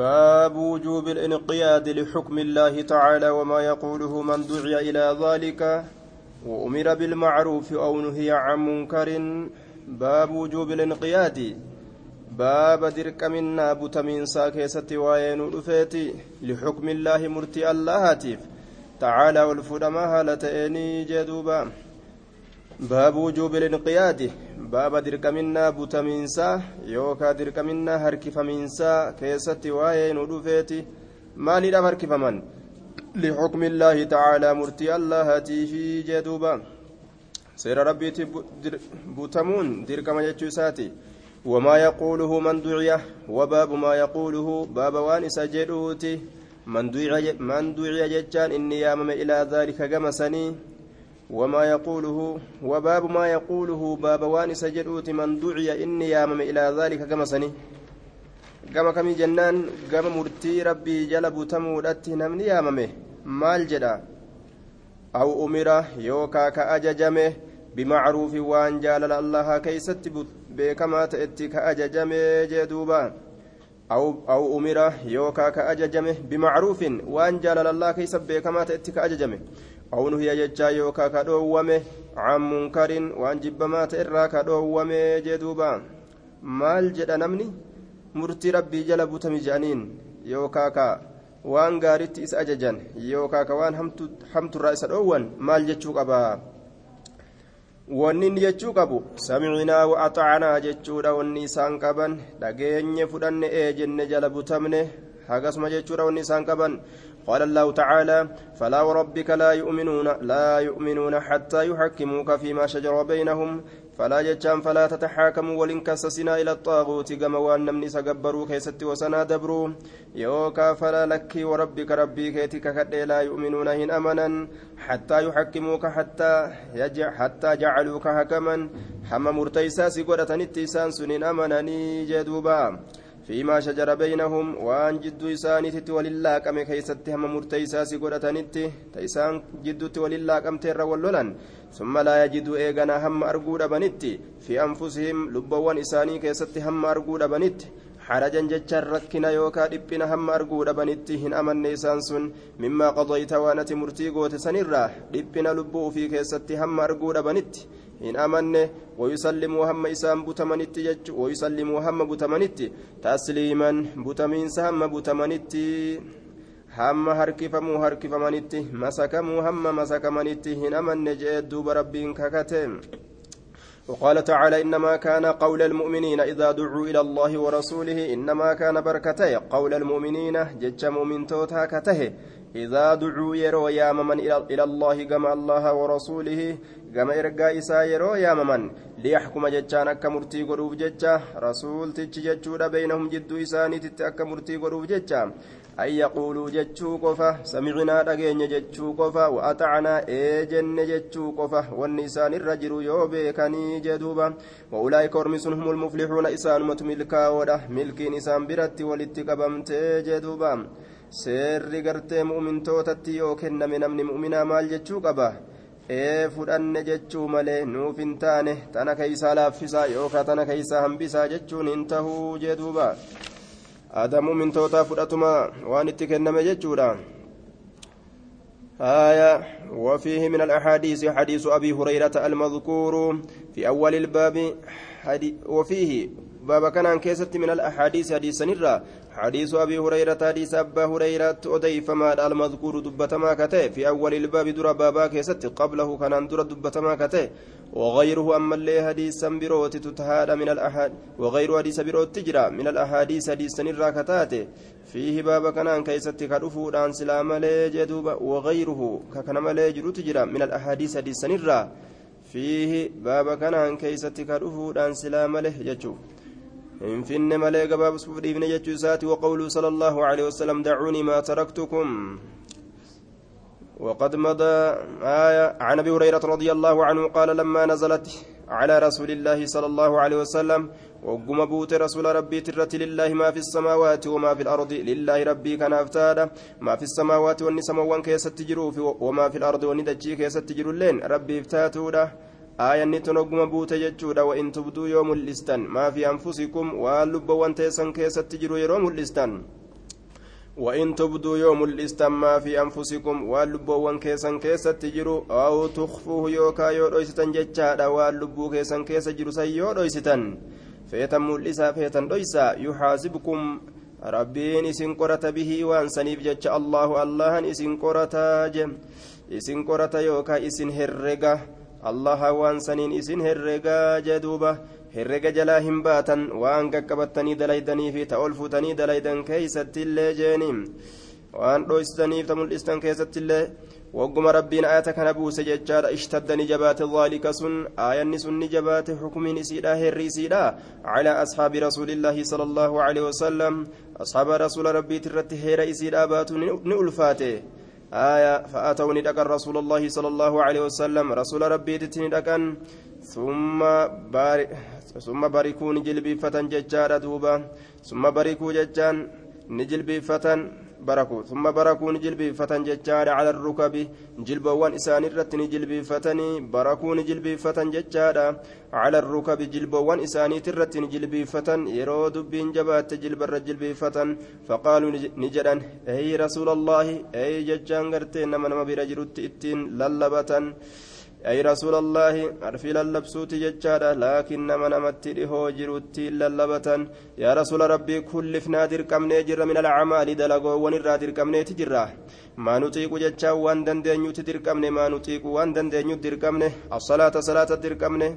باب وجوب الانقياد لحكم الله تعالى وما يقوله من دعي إلى ذلك وأمر بالمعروف أو نهي عن منكر. باب وجوب الانقياد. باب درك منا بتمين ساكيستي وين رفيتي لحكم الله مرتي الله هاتف. تعالى والفرما هالتئني جدوبا. باب وجوب الانقياد. باب درك منا بتمينسا يوكا درك منا هركفمينسا كيستي وين رفيتي مالي لا هركفمن لحكم الله تعالى مرتي الله في جدوبا. سير ربي بوتمون دركما جتشوساتي وما يقوله من دعي وباب ما يقوله باب وانس جدوتي من دعي من دعي جتان إني يامم إلى ذلك جمسني وما يقوله وباب ما يقوله باب وانس جدوتي من دعي إني يامم إلى ذلك جمسني gama kamii jennaan gama murtii rabbii jala butamuudhatti namni yaamame maal jedha aw umira yookaa ka ajajame bimacruufi waan jaalala allaha keeysatti beekamaa ta'etti ka ajajame jee duuba aw umira yookaa ka ajajame bimacruufin waan jaalala allaha keeysa beekamaa ka dhoowwame can munkarin waan jibbamaa ta'e irraa ka dhoowwame jee duuba. Maal jedha namni? Murtii rabbii jala butami jedhaniin yookaa ka waan gaaritti isa ajajan yookaa ka waan hamturraa isa dhoowwan maal jechuu qaba? Wanni inni jechuu qabu samicinaa wa'axacanaa jechuudha wanni isaan qaban. Dhageenye fudhanne ee jenne jala butamne hagasuma jechuudha wanni isaan qaban قال الله تعالى فلا وربك لا يؤمنون لا يؤمنون حتى يحكموك فيما شجر بينهم. فلا جتشان فلا تتحاكموا ولن كسسنا إلى الطاغوت كما وأن نمني سقبروا كيست وسنا دبروا. يوكا فلا لك وربك ربي كيتك لا يؤمنون هن أمنا. حتى يحكموك حتى يجع حتى جعلوك حكما. حما مرتيسا سيقودة نتيسان سنين أمنني جدوبا فيما شجر بينهم وان جدو إسانيتي ولله كم كيست هم مرتيسا سيقودتنيتي تيسان جدو ولله كم تير ولولن ثم لا يجدوا إيغانا هم أرقود بنتي في أنفسهم لبوان إساني كيست هم أرقود بنتي حرجا جتشا ركنا يوكا دبنا هم أرقود بنتي هن أمن سن مما قضيت وانت مرتي قوت دبنا لبو في كيست هم بنتي hin amanne wayusallimuu hamma isaan butamanitti jechu wayusallimuu hamma butamanitti tasliiman butamiinsa hamma butamanitti hamma harkifamuu harkifamanitti masakamuu hamma masakamanitti hin amanne jee duuba rabbiin kakate وقال تعالى إنما كان قول المؤمنين إذا دعوا إلى الله ورسوله إنما كان بركته قول المؤمنين جج مؤمن توتا كته إذا دعوا يرو يا من إلى الله كما الله ورسوله كما إرقا إسا يرو يا من ليحكم ججان أكا مرتي قروف ججا رسول تجججود بينهم جدو إساني تتأكا مرتي قروف ججا أن يقولوا جتشو قفا. سمعنا دقين جتشو قفا. وأطعنا إيجن جتشو قفا. والنسان الرجل يوبي كني جدوبا. وأولئك ورمسون هم المفلحون. إسان متملكا وده ملكين إسان برت ولتقبمت جدوبا. Seerri gartee mu'mintootatti yoo kenname namni mu'minaa maal jechuu qaba ee fudhanne jechuu malee nuuf hin taane tana keeysaa laaffisaa yookaan tana keeysaa hambisaa jechuun hin tahuu jee duuba aadaa mu'mintootaa fudhatuma waan itti kenname jechuudha آية وفيه من الأحاديث حديث أبي هريرة المذكور في أول الباب وفيه باب كان كيست من الأحاديث حديث نرى حديث أبي هريرة حديث أبا هريرة أضيف ما المذكور دبتما كته. في أول الباب در بابا كيست قبله كان در دبتما كته. وغيره أما اللي حديث بروت تتهاد من الأحاد وغير حديث بروت تجرى من الأحاديث حديث نرى كتاته. فيه باب كان كيست كرفو دان سلام جدوب وغيره ككن ملي جرو تجرى من الأحاديث حديث نرى فيه باب كان كيست كرفو دان سلام له إن فين ملي قباب سفر ابن جتشوسات وقوله صلى الله عليه وسلم دعوني ما تركتكم. وقد مضى آية عن أبي هريرة رضي الله عنه قال لما نزلت على رسول الله صلى الله عليه وسلم وقم بوت رسول ربي ترت لله ما في السماوات وما في الأرض لله ربي كان أفتادا ما في السماوات والنسموان كيست تجروا وما في الأرض وندجي كيست تجروا اللين ربي افتاتودا aayanni tun ogguma buute jechuudha wa'in tubduu yoo mul'istan maa fi anfusikum waan lubbawwan teessan keessatti jiru yeroo mul'istan وإن تبدوا يوم الاستماء في أنفسكم واللبوان كيسا كيسا تجروا أو تخفوه يوكا يودويستن جتشادا واللبو كيسا كيسا جروا سيودويستن فيتم ملسا فيتن دويسا يحاسبكم isin qorata bihii waan saniif jecha allahu allahan isin qorata je isin qorata yookaa isin herrega allaha waan saniin isin herregaa jee duuba herrega jalaa hin baatan waan qaqqabattanii dalaydanii fi ta ol fuutanii dalaydan keeysattillee jeeni waan dhoysitaniif ta mul'istan keessattillee wagguma rabbiin ayata kana buuse jechaadha ishtadda ni jabaate dhaalika sun aayanni sun ni jabaate xukumiin isiidha herri isiidha calaa ashaabi rasuulillaahi sala allaahu aleyhi wasalam ashaaba rasuula rabbiiti irratti heera isiidha baatu ni ulfaate آية فأتوا ندقا رسول الله صلى الله عليه وسلم. رسول ربي تتندقا ثم بارك ثم باركوا نجلبي فتن ججارة دوبا ثم باركوا ججان نجلبي فتن barakuu ثم barakuun jilbiifatan jechaadha cala rukabi jilbawwan isaan irratti ni jilbiifatanii barakuu ni jilbiifatan jechaadha cala rukabi jilbawwan isaaniiti irratti ni jilbiifatan yeroo dubbiin jabaatte jilbarra jilbiifatan faqaaluu ni jedhan ey rasuula allaahi ey jechaan gartee nama أي رسول الله أرفي للبسوت ججارة لكن من أمتي هو جروتي للبة يا رسول ربي كلفنا دركمني جر من الأعمال دلقوا ونرى دركمني تجرى ما نطيق ججا وان دندنيو تدركمني ما نطيق وان دندنيو دركمني الصلاة صلاة دركمني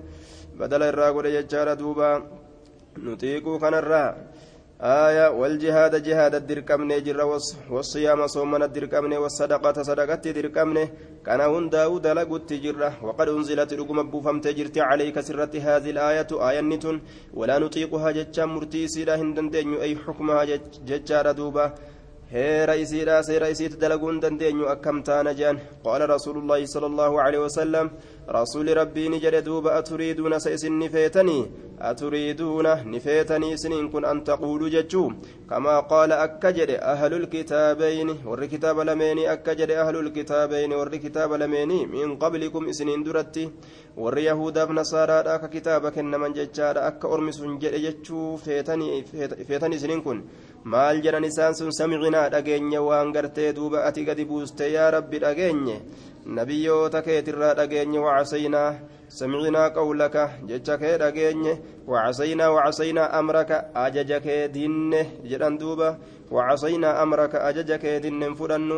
بدل الراقود ججارة دوبا. نطيق كان الرا آية والجهاد جهاد الدركمني جر والصيام صومنا الدركمني والصدقة صدقة الدركمني كان هندا ودلقت جرة وقد أنزلت رقم بوفم تجرت عليك سرت هذه الآية آية نتن ولا نطيقها جتشا مرتي سيرا هندن أي حكمها جتشا دوبا akkam taana jean qaala rasuulullaahi sala allaahu aleyhi wasalam rasuuli rabbiini jedhe duuba aturiiduuna sa isin ni feetanii aturiiduuna ni feetanii isiniin kun an taquuluu jechuu kamaa qaala akka jedhe ahlulkitaabayni warri kitaaba lameenii akka jedhe ahlulkitaabayni warri kitaaba lameenii min qablikum isiniin duratti warri yahudaaf nasaaraadha akka kitaaba kennaman jechaadha akka ormi sun jedhe jechuu feetanii isiniin kun maal jedhan isaan sun samicinaa dhageenya waan gartee duuba ati gadi buuste yaa rabbi dhageenye nabiyyoota keetirraa dhageenye wacasaynaa samicinaa qawlaka jecha kee dhageenye wacasaynaa wacasaynaa amraka ajaja kee dinne jedhan duuba wacasaynaa amraka ajaja kee dinnen fudhannu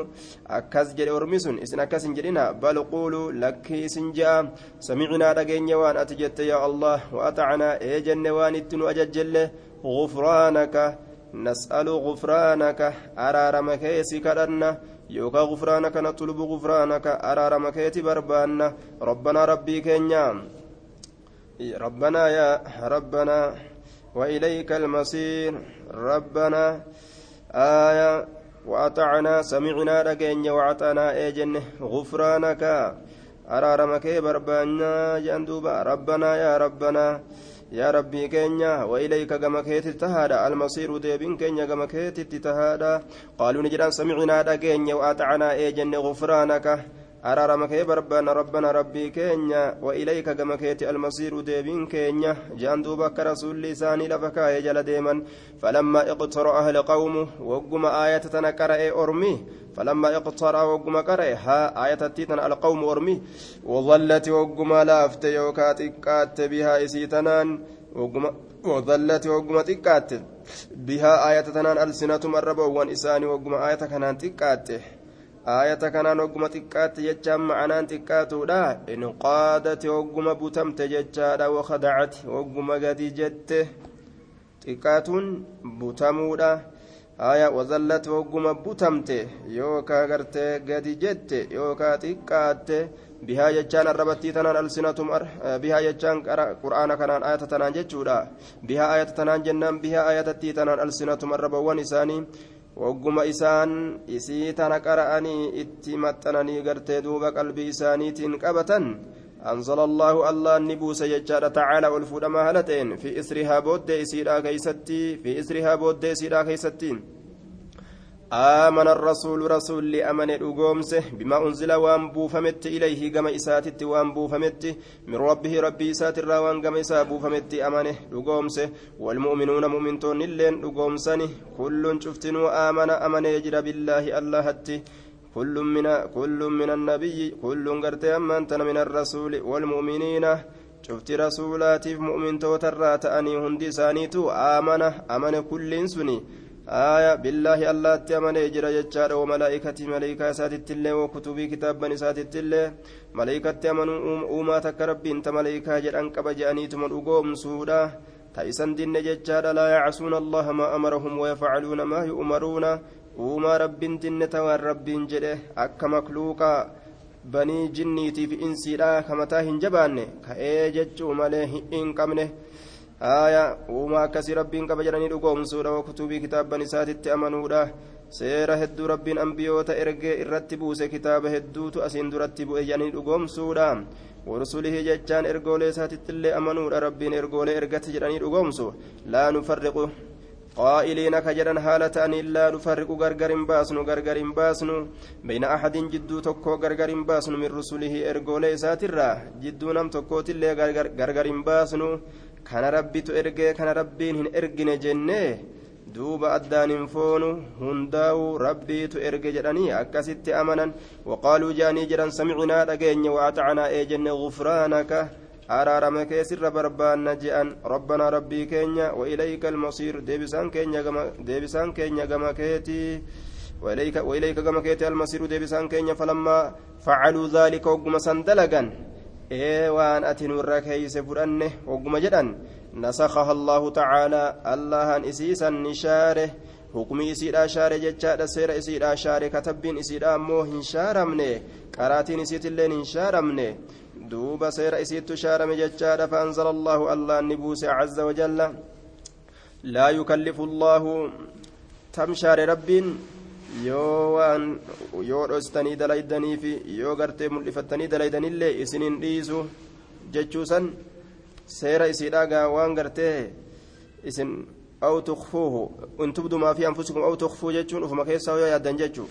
akkas jedhe ormi sun isin akkas hin jedhina bal quuluu lakkii isin je'a samicinaa dhageenya waan ati jette yaa allah waatacnaa ee jenne waan itti nu ajajjelle غفرانك نسأل غفرانك أرارم كيسي كرنا يوكا غفرانك نطلب غفرانك أرارم كيتي بربانا. ربنا ربي كينيا. ربنا يا ربنا وإليك المصير. ربنا آية وأطعنا سمعنا رجينا وأعطانا إيجن غفرانك. أرارم كي بربانا جندوبا. ربنا يا ربنا rabbii keenya wailayka gama keetitti tahaadha almasiiru deebiin keenya gama keetitti tahaadha qaaluu ni jedhan samicinaa dhageenya waaxacanaa ee jenne gufraanaka araarama kee barbaanna rabbana rabbii keenya wailayka gama keeti almasiiru deebiin keenya jean duuba akka rasuulli isaanii lafa kaa'ee jala deeman falammaa iqtara'a alqawmu wagguma aayata tana qara'e ormi فلما اقترى وقم قرأ ها آية تيتن القوم أرمي وظلت وقم لافت يوكات إكات بها إسيتنان وقم وظلت وقم تكات بها آية تنان ألسنتهم الربوان إساني وقم آية كنان تكات كنان وقم تكات يجام معنان تكاتودا إن قادت وقم بتمت ججادا وخدعت وقم قد جت تكاتون بتمودا aya wazallati hogguma butamte yookaa gartee gadi jette yookaa xiqqaatte bihaa jechaan arrabattii tanaan alsinatum bihaa jechaan qur'aana kanaan ayata tanaan jechuudha bihaa ayata tanaan jennaan bihaa ayatattii tanaan alsinatum arrabawwan isaanii hogguma isaan isii tana qara'anii itti maxxananii gartee duuba qalbii isaaniitiin أنزل الله الله نبوس يجار تعالى والفودما هلتين في إسرها بود إسيرا كيستي في إسرها بود إسيرا كيستين آمن الرسول رسول أمن أقومسه بما أنزل وأن بوفمت إليه كما إساتت وأن بوفمت من ربه ربي إسات الروان كما إسا بوفمت أمنه أقومسه والمؤمنون مؤمنتون اللين أقومسني كل شفتن آمن أمن يجرى بالله الله كل من كل من النبي كل قرت أمان من الرسول والمؤمنين شفت رسولاتي مؤمن توترات أني هندي سانيتو آمن أمن كل سني آية بالله الله تأمن يجرى جتشار وملائكة ملائكة ساتت الله وكتبي كتاب بني ساتت الله ملائكة تأمن أوما تكرب انت ملائكة جران كبجاني تمن أقوم سودا تيسن دين جتشار لا يعصون الله ما أمرهم ويفعلون ما يؤمرون أوما رب دين توان رب جده أكا مخلوقا banii jinniitiif insiidha kamataa hin jabaanne ka'ee jechuu malee hin qabne haaya uumaa akkasii rabbiin qaba jedhanii dhugoomsuudha kutubii kitaabban isaatitti amanuudha seera hedduu rabbiin ambiyoota ergee irratti buuse kitaaba hedduutu asiin duratti bu'e jedhanii dhugoomsuudha ورسله جتان إرجولي ساتت اللي أمنوا ربين إرجولي إرجت جراني رقومسو لا نفرق قائلين كجرا حالة أن إلا نفرق غرغر باسن غرغر باسن بين أحد جدو تكو غرغر باسن من رسله إرجولي ساترا جدو نم تكو تلي غرغر باسن كان ربي تأرجي كان ربين هن إرجن جنة duuba addaan hin foonu hundaa'u rabbiitu erge jedhanii akkasitti amanan waqaaluu jaanii jedhan samicnaa dhageenya waatacnaa ee jenne gufraanaka araarama keessirra barbaanna je'an rabbanaa rabbii keenya wailayka almasiir deebisaan keenya gama keetii وإليك كما كيت المصير ديبسان كينيا فلما فعلوا ذلك وقم سندلقا إيه وان أتنور كيس فرأنه وقم جدا نسخها الله تعالى الله إسيسا نشاره حكمي إسيرا شاري جتشا سير إسيرا شاري كتبين إسيرا مو هنشارمني قراتين إسيت اللين هنشارمني دوب سير إسيت شارم جتشا فأنزل الله الله النبوس عز وجل لا يكلف الله تمشار رب yoo waan yoo dhostanii dalaydanii fi yoo gartee mul'ifattanii dalaydanillee isinin dhiisu jechuusan seera isiidhaagaa waan gartee isin aw tukfuuhu in tubdu maa fi anfusikum aw tukfuu jechuun ufuma keessaa yoo yaaddan jechuu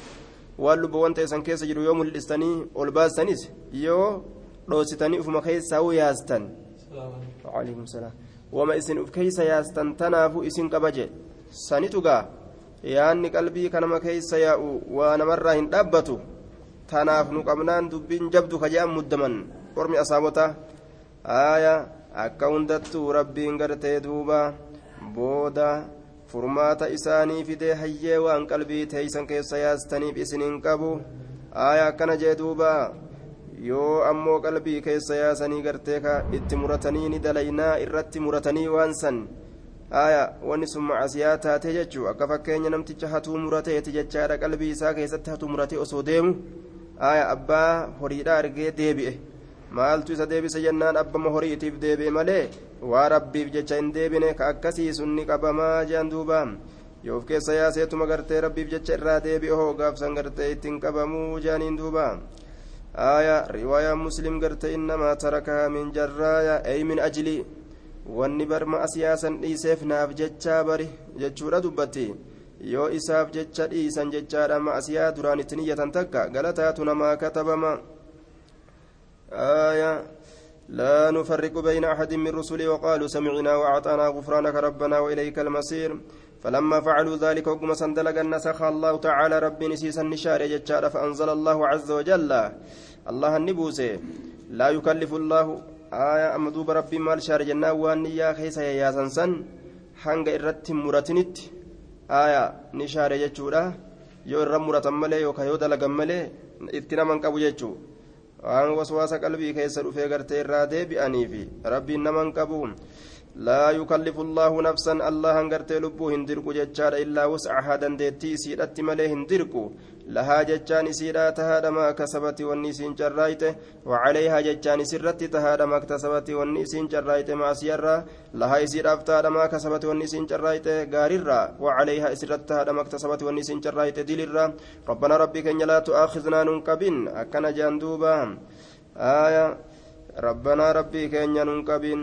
waan lubbuwwan ta'e san keessa jiru yoo mul'istanii ol baastanis yoo dhoositanii ufuma keessaa yoo yaastan waalaikum salaam wama isin uf keessa yaastan tanaafu isin qaba je sanitu gaa yaanni qalbii kanama keessa yaa'u waa namarraa hin dhaabbatu tanaaf nu qabnaan dubbiin jabdu ka je'an muddaman. Ormi asaabota aaya akka hundattuu rabbiin gartee duuba booda furmaata isaanii fidee hayyee waan qalbii teeysan keessa yaastaniif isiniin qabu. Aaya akkana jee duuba yoo ammoo qalbii keessa yaasanii gartee ka itti muratanii ni dalaynaa irratti muratanii waan san aya wanni sun macasiyaa taate jechuu akka fakkeenya namticha hatuu murateeti jechaadha qalbii isaa keessatti hatuu muratee osoo deemu. Aya abbaa horiidha argee deebi'e. Maaltu isa deebise jennaan abbama horiitiif deebi'e malee? Waa rabbiif jecha hin deebine ka akkasii sunni qabamaa jean duuba yoo of keessa yaaseetuma gartee rabbiif jecha irraa deebi'e hoo gaafsan gartee ittiin qabamuu jaaniin duuba aya riwaayaa muslim gartee innamaa tarakahaa min jarraaya ey min ajlii wanni barma asiyaasan dhiiseef naaf jechaa bari jechuudha dubbatti. Yoo isaaf jecha dhiisan jechaadha ma'asiyaa duraan itti niyyatan takka galataatu namaa katabama. آية لا نفرق بين أحد من رسله وقالوا سمعنا وأعطانا غفرانك ربنا وإليك المصير فلما فعلوا ذلك وقم سندلق نسخ الله تعالى ربي نسيس النشار جتشار فأنزل الله عز وجل الله النبوسي لا يكلف الله آية أما دوب ربي مال شار جنة وان يا خيس يا سنسن hanga irratti muratinitti aya ni shaare jechuudha yoo irra muratan malee yookaan yoo dalagan malee itti naman qabu jechuu waan waswaasa qalbii keessa dhufee gartee irraa deebi'aniifi rabbiin naman qabu لا يكلف الله نفسا الله غرتي لبو هندركو جچادا الا وسعها دندتي سيدت ملي هندركو لها جچان سيدا تهاد ما كسبت والنسين جرايت وعليها جچان سرت تهاد ما اكتسبت والنسين جرايت ما سيرا لها يسير افتاد ما كسبت والنسين جرايت غاررا وعليها سرت تهاد ما اكتسبت والنسين جرايت دلرا. ربنا ربك ان لا تؤاخذنا ننكبن أكن جندوبا آية. ربنا ربي كن ننكبن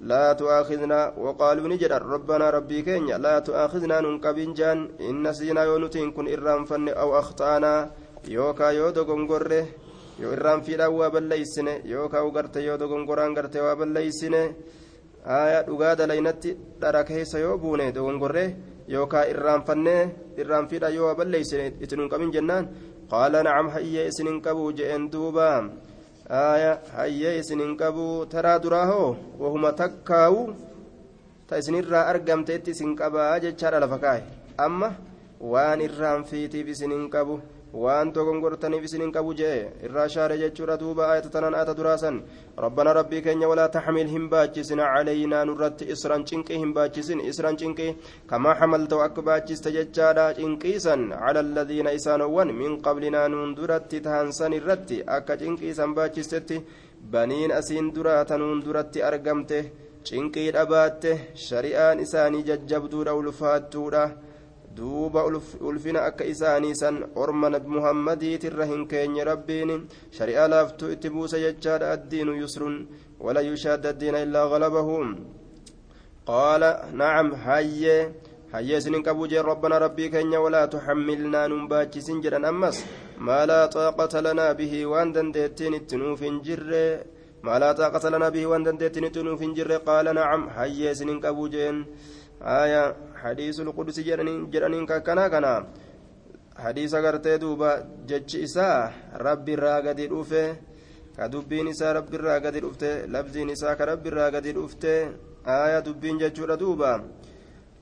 لا تؤاخذنا وقالوا نجد ربنا ربي كينيا لا تؤاخذنا ننقبين جان إن نسينا يونتين كن إرام فن أو أخطأنا يوكا يودو غنغره yoo irraan fiidhaan waa balleeysine yookaan garte yoo dogongoraan garte waa balleeysine aayaa dhugaa dalaynatti dhara keessa yoo buune dogongorree yookaan irraanfannee irraan fiidhaan yoo waa balleeysine itti nuun qabin jennaan qaala nacam hayyee aayaa hayyee isinin qabuu taraa duraa hoo wahuma takkaawu? Ta isinirraa argamteetti isin qabaa jechaadha lafa kaa'e amma waan irraan fiitiif isinin qabu. Waan dogongortaniif isinin qabu jee irraa shaare jechuudha duuba ayata tanan ayata duraasan rabbana rabbii keenya walaa taxmil hin baachisin calaynaa nurratti isran cinqii hin baachisin isran cinqii kamaa xamaltau akka baachiste jechaadha cinqiisan cala aladiina isaanowwan min qablinaa nuun duratti tahansan irratti akka cinqiisan baachistetti baniin asiin duraata nuun duratti argamte cinqii dhabaatte shari'aan isaanii jajjabduudha ulfaattuudha duuba ulfina akka isaanii san orma nabi muhammadiitirra hin keenye rabbiin shari'aa laaftuu itti buuse jechaadha addiinu yusrun wala yushaadda addiina illaa galabahu qaala nacam hayyee hayyee isinin qabuu jeen rabbana rabbii keenya walaa tuxammilnaa nun baachisin jedhan ammas maa laa xaaqata lanaa bihi waan dandeettiin itti nuuf hin jirre maa laa xaaqata lanaa bihi waan dandeettiin itti nuuf hin jirre qaala nacam hayyee isinin حديث القدس جرانين ككنا كنا حديث غرتي دوبا جج إساء ربي الراقد الأوفي كدبين إساء ربي الراقد الأوفتي لفظين إساء كربي الراقد الأوفتي آية دبين ججور دوبا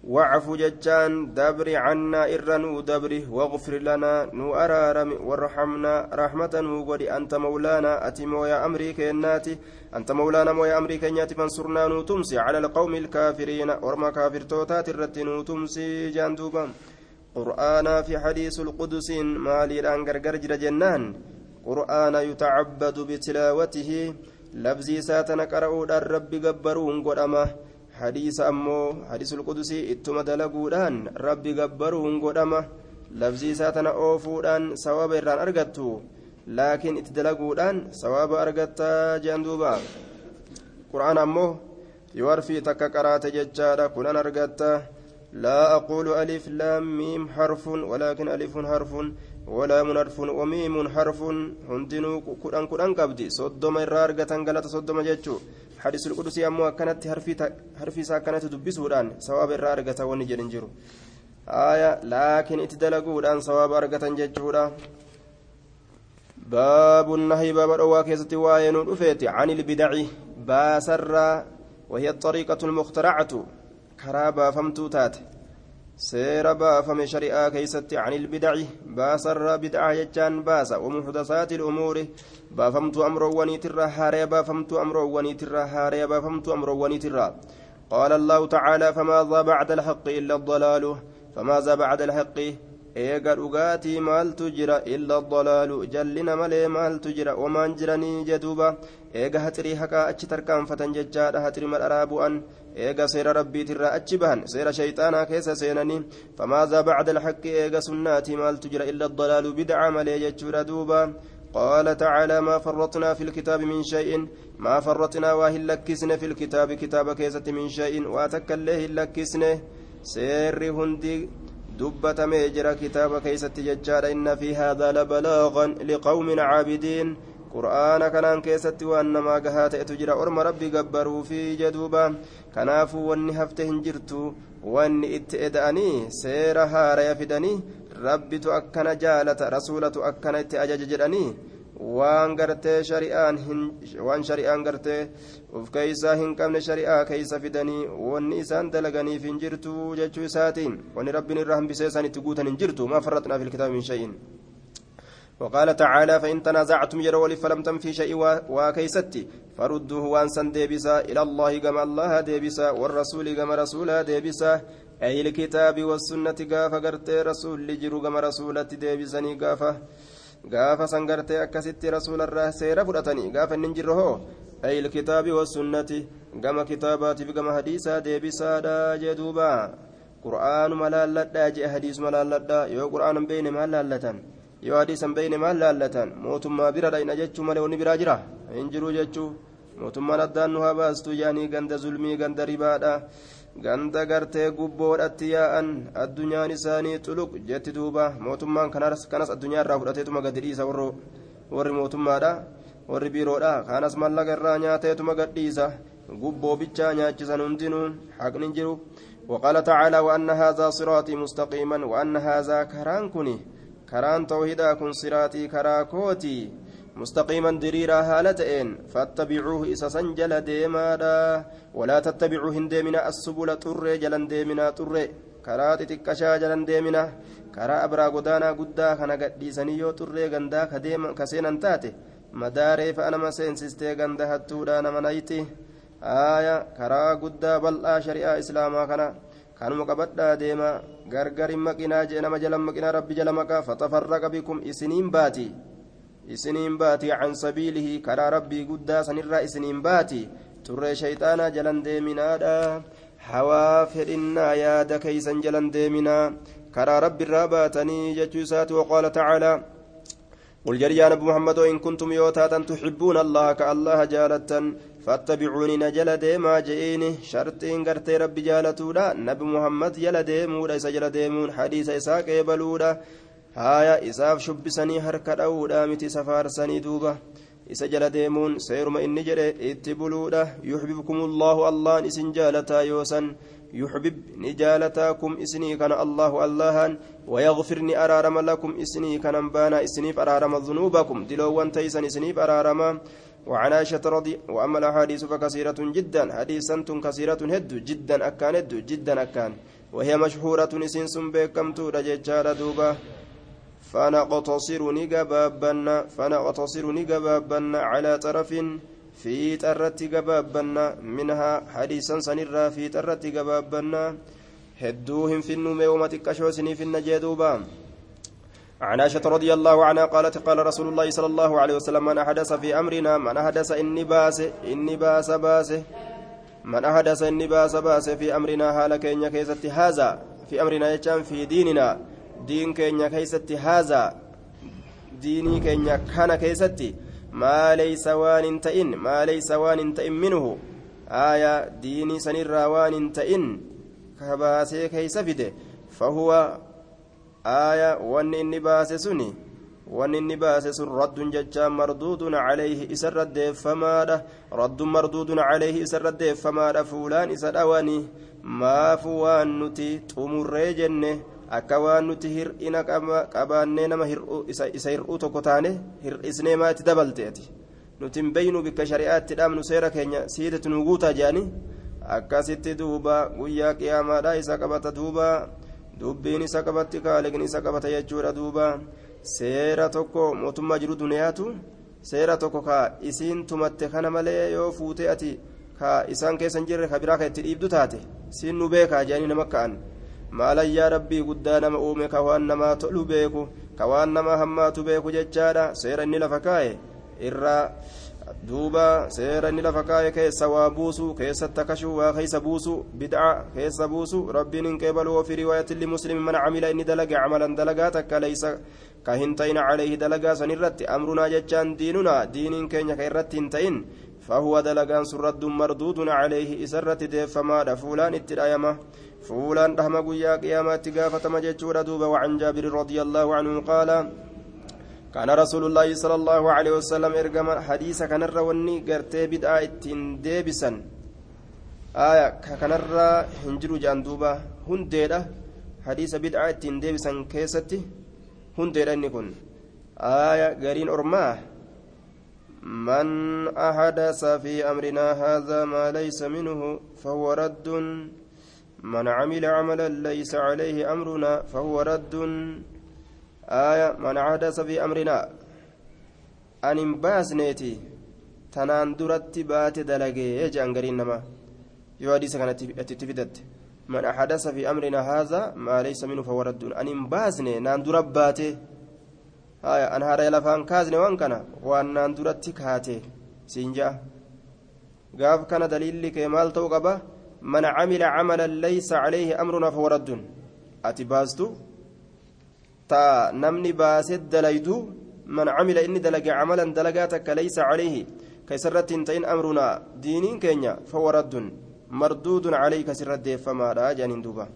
dhufte aya dubbiin jechuudha duuba واعف ججان دبر عنا إرنو دبري واغفر لنا نو أرارم وارحمنا رحمة وقد أنت مولانا أتي مويا أمري كيناتي أنت مولانا مويا أمري كيناتي فانصرنا نو تمسي على القوم الكافرين ورما كافر توتات الرت نو تمسي جاندوبا قرآنا في حديث القدس مالي الأنقر قرجر جنان. قرآن يتعبد بتلاوته لفزي ساتنا قرأوا الرب قبرون قد ittuma dalaguudhaan rabbi gabbaruun godhama labsii isaa tana oofuudhaan sawaaba irraan argattu laakiin itti dalaguudhaan sawaaba argattaa jean duuba qur'aan ammoo yoo harfii takka qaraate jechaadha kunan argatta لا أقول ألف لام ميم حرف ولكن ألف حرف ولام حرف وميم حرف هندنو كدان كدان قبدي صدوم الرارقة غلط صدوم جتشو حديث القدسي أمو كانت حرفي حرفي ساكنت دبسودان سواب الرارقة ونجر جرو آية لكن اتدلقودان سواب أرقة جتشودا باب النهي باب الأواكيزة وين رفيت عن البدع باسر وهي الطريقة المخترعة baafamtuu taate. Seera baafame shari'aa keeysatti can ilbidaci baasarra bid'aa jechaan baasa wamuxdasaati ilumuuri baafamtuu amroowwaniitirra haareya baafamtuu amroowwaniitirra haareya baafamtuu amroowwaniitirra qaala allahu tacaala famaadaa bacda alxaqi illa addalaalu famaadaa bacda alxaqi eega dhugaatii maaltu jira illa addalaalu jallina malee maaltu jira wamaan jiranii jeduuba eega haxirii haqaa achi tarkaanfatan jechaadha haxiri madharaa bu'an eega seera rabbiitirraa achi bahan seera shayxaanaa keessa seenanii famaadaa bacda alxaqi eega sunnaatii maaltu jira illa addalaalu bidca malee jechuudha duuba قال تعالى ما فرطنا في الكتاب من شيء ما فرطنا واهل لكسن في الكتاب كتاب كيسة من شيء واتكله لكسن سير هندي jira kitaaba keeysatti jechaadha inna fi haadaa labalaagan liqawmin caabidiin qur'aana kanaan keessatti waan namaa gahaa ta'etu jira orma rabbi gabbaruufi jeduuba kanaafuu wanni hafte hin jirtu wanni itti eda'anii seera haaraya fidanii rabbitu akkana jaalata rasuulatu akkana itti ajaja jedhanii waan gartee shari'aan waan shari'aan gartee uf keeysaa hin qabne shari'aa keeysa fidanii wanni isaan dalaganiif hin jirtu jechuu isaatiin wanni rabbiin irraa hambisee isaan itti guutan hin jirtu ما فرطنا في الكتاب من شيء وقال تعالى فإن تنازعتم jechuun yoo falmitan في شيء waa keessatti فردوه waansaa deebisaa إلى الله kama الله deebisaa والرسول kama rasuulaa deebisaa أي الكتاب والسنة gaafa gartee rasuulli jiru kama rasuulaa deebisanii gaafa akkasitti rasuularraa seera fudhatanii gaafa inni jirro hoo ay ilkitaabi wasunnati gama kitaabaatiif gama hadiisaa deebisaadha jee duuba qur'aanuma laalladhaa jee hadiisuma laalladhaa yoo qur'aanan beeyne maal laallatan yoo hadiisan beeyne maal laallatan mootummaa bira dhayna jechuu malee wanni biraa jira hin jiruu jechuu mootummaan addaan nu haa baastu jedhanii ganda zulmii ganda ribaadha ganda gartee gubboodhatti yaa'an addunyaan isaanii xuluq jetti duuba mootummaan kanas addunyaa irraa fudhateetuma gadi dhiisa warri mootummaadha warri biiroodha kanas mallaqa irraa nyaateetuma gadhiisa gubboo bichaa nyaachisan hundinuu haqni jiru وقال تعالى وأن هذا صراطي مستقيما وأن هذا كران كني كران توحيدا كن صراطي كراكوتي مستقيما دريرا هالتين فاتبعوه إسسا جل ديما ولا تتبعوا هنديمنا السبل طر جلن ديمنا طر كرات تكشا جلن ديمنا كرا أبرا قدانا قدا كان قديسني يو طر غندا كديم كسينا تاتي مداري فأنا ما سينسستي غندا هتودا نمنايتي آية كرا قدا بلآ شريعة إسلاما كان qabadhaa deema gargarin maqinaa jee nama jala maqinaa rabbi jala maqaa fatafarraqa bikum isiniin baati isiniin baati can sabiilihi karaa rabbii guddaa sanirraa isiniin baati turree shayxaanaa jalan deeminaadha hawaa fedhinnaa yaada keeysan jalan deeminaa karaa rabbiirraa baatanii jechuu isaati waqaala tacaalaa قل جري يا نبي محمد إن كنتم يوتاتا تحبون الله كالله جالتا فاتبعوني نجل ديما جئيني شرطين قرتي ربي جالتودا نبي محمد جل ديمودا إسا جل ديمون حديث إساق يبلودا haaya isaaf shubbisanii harka dha'uudha miti safaarsanii duuba isa jala deemuun seeruma inni jedhe itti buluudha yuxbibkumullaahu allahan isin jaalataa yoosan yuxbib ni jaalataakum isinii kana allahu allahan ويغفر ني أرارم لكم إسني كنن بانا إسنيف أرارم ذنوبكم دلوان تيسن إسنيف أرارم وعن عائشة رضي وأما الأحاديث فكثيرة جدا. حديثا كثيرة هد جدا أكان هد جدا أكان. وهي مشهورة نسين سنبكم تورا ججارة دوبا. فنقتصر نجبابنا فنقتصر نجبابنا على طرف في ترت جبابنا منها حديثا سنرا في ترت جبابنا هدوهم في النوم يوم تكشوسني في النجدوبا عن عائشة رضي الله عنها قالت قال رسول الله صلى الله عليه وسلم من أحدث في أمرنا من أحدث إني باس إني باس باس. من أحدث إني باس باس في أمرنا هالك إن كيست هذا. في أمرنا يجان في ديننا. دين كينيا كيستي هذا. ديني كينيا كان كيستي. ما ليس وان تئن ما ليس وان تئن منه. آية ديني سنرى وان تئن كباسي كيس فده فهو aaya wanni inni baase suni wanni inni baase sun raddun jechaa marduudun calayhi isa raddeeffamaadha raddun marduudun calayhi isa raddeeffamaadha fuulaan isa dhawani maafu waan nuti xumurree jenne akka waan nuti hir'ina qabaannee nama isa hir'uu tokko taane hir'isnee maatti dabalte ati nuti hin beeynu bikka shari'aatti dhaabnu seera keenya siidetu nuu guutaa jedhani akkasitti duuba guyyaa qiyaamaadha isa qabata duubaa dubbiin isa qabatti kaaliqni isa qabata jechuudha duuba. Seera tokko mootummaa jiru duniyaatu seera tokko ka isiin tumatte kana malee yoo fuute ati ka isaan keessa hin jirre ka biraa ka itti dhiibdu taate siin nu beekaa jedhanii nama ka'an. Maalayyaa rabbii guddaa nama uume ka waan namaa tolu beeku ka waan nama hammaatu beeku jechaadha. Seera inni lafa kaa'e irraa duuba seera inni lafa kaa'e keessa waa buusu keessatti akkashuu waa keessa buusu bid'a keessa buusu rabbiin hin qeebalu ofii riwaayatin limuslimi man camila inni dalage camalan dalagaa takka leysa ka hin ta'in calayhi dalagaa san irratti amrunaa jechaan diinunaa diiniin keenya ka irratti hin ta'in فهو دلقان سرد مردود عليه إسرة ديفما فولان اترايمه فولان رحمة قيا قيامات قافة مججور دوبا وعن جابر رضي الله عنه قال كان رسول الله صلى الله عليه وسلم إرقم حديث كان الروني قرتي بدعا إتين ديبسا آية كان الرا هنجرو جان دوبا هنديرة حديث بدعا إتين ديبسا كيستي هنديرة نكون. آية قرين أرماه من أحدث في أمرنا هذا ما ليس منه فهو رد. من عمل عملا ليس عليه أمرنا فهو رد. آية من حدث في أمرنا. أن باسنيتي تنان درت بات دلقي. يجان قرين نما. يواديس كانت تتفدت من أحدث في أمرنا هذا ما ليس منه فهو رد. أن باسني نان درباتي آية أن هذا لفان كازني وان كان. وأن نان درت كاتي سينجا. قاف كان دليل لك مال توقبة. من عمل عملا ليس عليه أمرنا فهو رد. أتي تا نمني باسد دليدو من عمل إني دلق عملا دلقاتك ليس عليه. كيسرت تين أمرنا دينين كينيا فهو رد مردود عليك سرد فما جانين دوبا.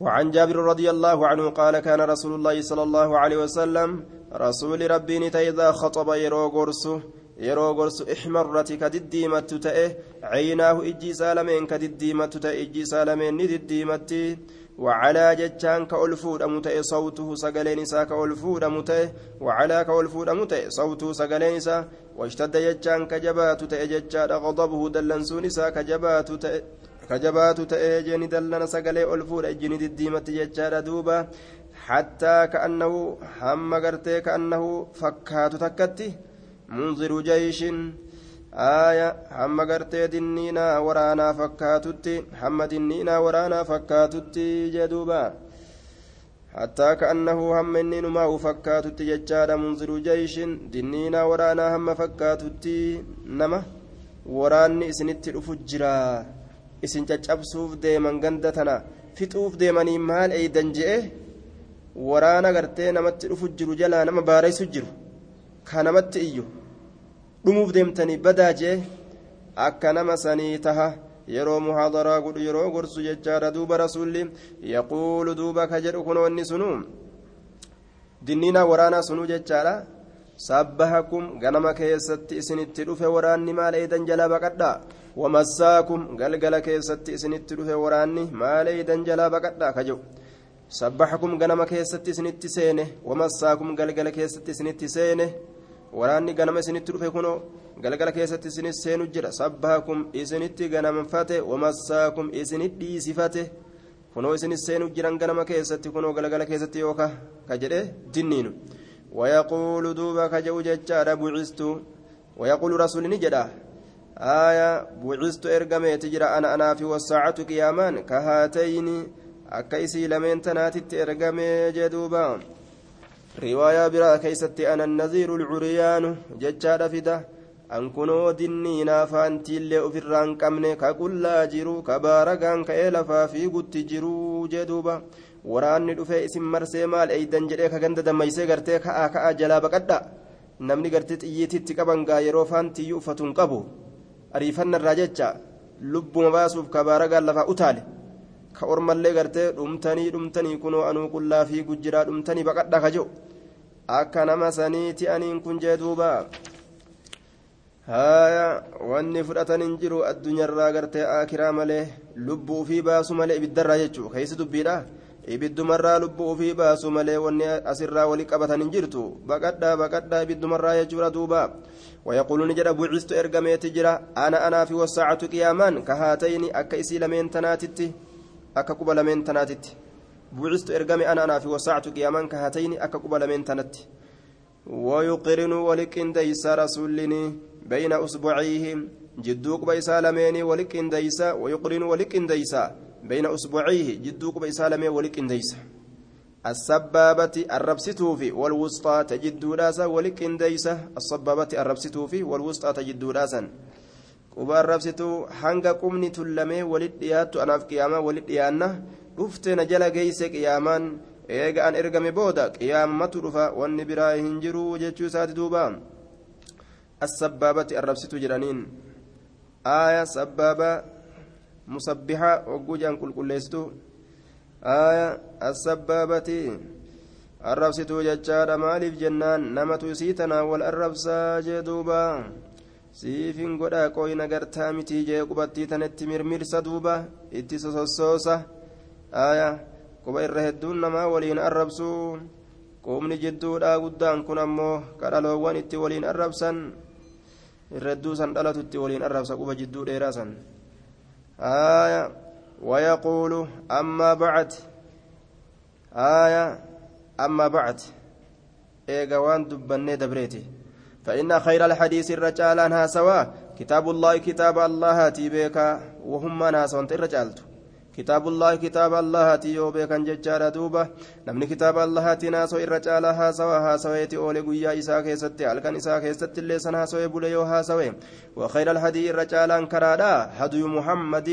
وعن جابر رضي الله عنه قال كان رسول الله صلى الله عليه وسلم رسول ربي إذا خطب يرو غرسه yeroo gorsu ixmarrati ka diddiimattu ta'e caynaahu ijji isaa lameen ka diddiimattu ta'e ijji isaa lameen ni diddiimatti وعلى جتان كألفود أمتئ صوته سجلين إسا كألفود أمتئ وعلى كألفود أمتئ صوته سجلين إسا واشتد جتان كجبات تأججان غضبه دلنسون إسا كجبات كجبات تأجن دلن سجلي ألفود أجن ديمت جتان دوبا حتى كأنه هم قرتي كأنه فكات تكتي منذر جيش aaya hamma gartee dinniinaa waraanaa fakkaatutti hamma dinniinaa waraanaa fakkaatutti jedhuuba hattaa ka'annahu hamma inni numaa'u fakkaatutti jechaadha munziru jeeshin dinniinaa waraanaa hamma fakkaatutti nama waraanni isinitti dhufu jira. Isin caccabsuuf deeman ganda tana fixuuf deemanii maal eeydan je'e? Waraana gartee namatti dhufu jiru jalaa nama baareysu jiru. Ka namatti iyyu dhumuuf deemtanii badaa jee akka nama sanii taha yeroo muhaadaraa godhu yeroo gorsu jechaadha duuba rasuulli. Yaquulu duuba ka jedhu kunoonni sunu dinniinaa waraanaa sunuu jechaadha. Sabbahakum ganama keessatti isinitti dhufe waraanni maal eeydan jalaa baqadhaa? Wamassaakum galgala keessatti isinitti dhufe waraanni maal eeydan jalaa baqadhaa? Ka jedhu. Sabbahakum ganama keessatti isinitti seene wamassaakum galgala keessatti isinitti seene waraanni ganama isinitti dhufe kunoo galgala keessatti isinis seenu jira sabbaakum isinitti ganamfate wamassaakum isinit dhiisifate kunoo isinis seenu jiran ganama keessatti kunoo galgala keessatti yooka ka jedhe dinniinu wayaquulu duuba ka jedhu jechaadha bucistu wayaquulu rasuulini jedha آية بعثت إرقميت جرى أنا أنا في والساعة قيامان كهاتين أكيسي لمن تناتت إرقمي جدوبا riwaayaa biraa keeysatti ana naziiru lcuriyaanu jechaadha fida. An kunoo dinniinaa faantiillee ofirraa hin qabne ka qullaa jiru ka baaragaan ka'ee lafaa fiigutti jiruu jee duuba waraanni dhufee isin marsee maal eeydan jedhee ka ganda dammaysee gartee ka'aa ka'aa jalaa baqadha. Namni gartee xiyyiititti qaban gaa yeroo faantiyyuu uffatu hin qabu. Ariifannarraa jecha lubbuma baasuuf ka baaragaan lafaa utaale ka ormallee gartee dhumtanii dhumtanii kunoo anuu qullaa fiigu jiraa dhumtanii baqadha ka jedhu akka nama saniiti aniin kun jee duuba haya wanni fudhatan hin jiru addunyaarraa gartee aakiraa malee lubbuu ufii baasu malee ibiddarraa jechuu keeysi dubbiidha ibiddumarraa lubbuu ufii baasu malee wanni asirraa wali qabatan hin jirtu baqadhaa baqadhaa ibiddumarraa jechuudha duuba ويقولون جرى بعثت إرقميت جرى أنا أنا في والساعة قيامان كهاتين أكا إسي لمن تناتتي أكا كوبا لمن تناتتي بعثت إرقمي أنا أنا في وساعة قيامان كهاتين أكا قبل من تنت ويقرن ولكن ديس رسولني بين أصبعيه. جدوك بيسا لميني ولكن ديس ويقرن ولكن ديس بين أصبعيه. جدوك بيسا لمي ولكن ديس السبابة الربستوفي والوسطى تجدو راسا ولكن ديس السبابة الربستوفي والوسطى تجدو راسا. Quba arrabsitu hanga qubni tullamee walit dhiyaattu anaaf qiyaamaa walit dhiyaanna dhufte na jala geeyse qiyaamaan eega an ergame booda qiyaamatu dhufa wanni biraa hin jiru jechuu isaati duuba. Assabbaabati arrabsitu jedhaniin. Aaya sabbaaba musabbixa hogguu jedhan qulqulleessitu. Aaya assabbaabati arrabsituu jechaadha maaliif jennaan? Namatu isii tanaa wal arrabsaa jee duuba siifin godhaa qooyina gartaa mitii jee qubattii tanatti mirmirsa duuba itti sosossoosa aya quba irra hedduun namaa waliin arrabsuu qubni jidduudhaa guddaan kun ammoo kadhaloowwan itti waliin arrabsan. Irra hedduu san dhalatu itti waliin arrabsa quba jidduu dheeraa san. Aya wayaquulu ammaa bacd aya ammaa bacd eega waan dubbannee dabreeti فإن خير الحديث الرجال أنها سوا كتاب الله كتاب الله تيبيكا. وهم ناس وانت الرجالت كتاب الله كتاب الله تيو بيكا ججارة دوبة. نمني كتاب الله تناس الرجال ها سوا ها سويتي أولي قويا إسا كيستي ألكن إسا كيستي اللي سنها سوي بليو ها سوي وخير الحديث الرجال أنكرادا هدي محمد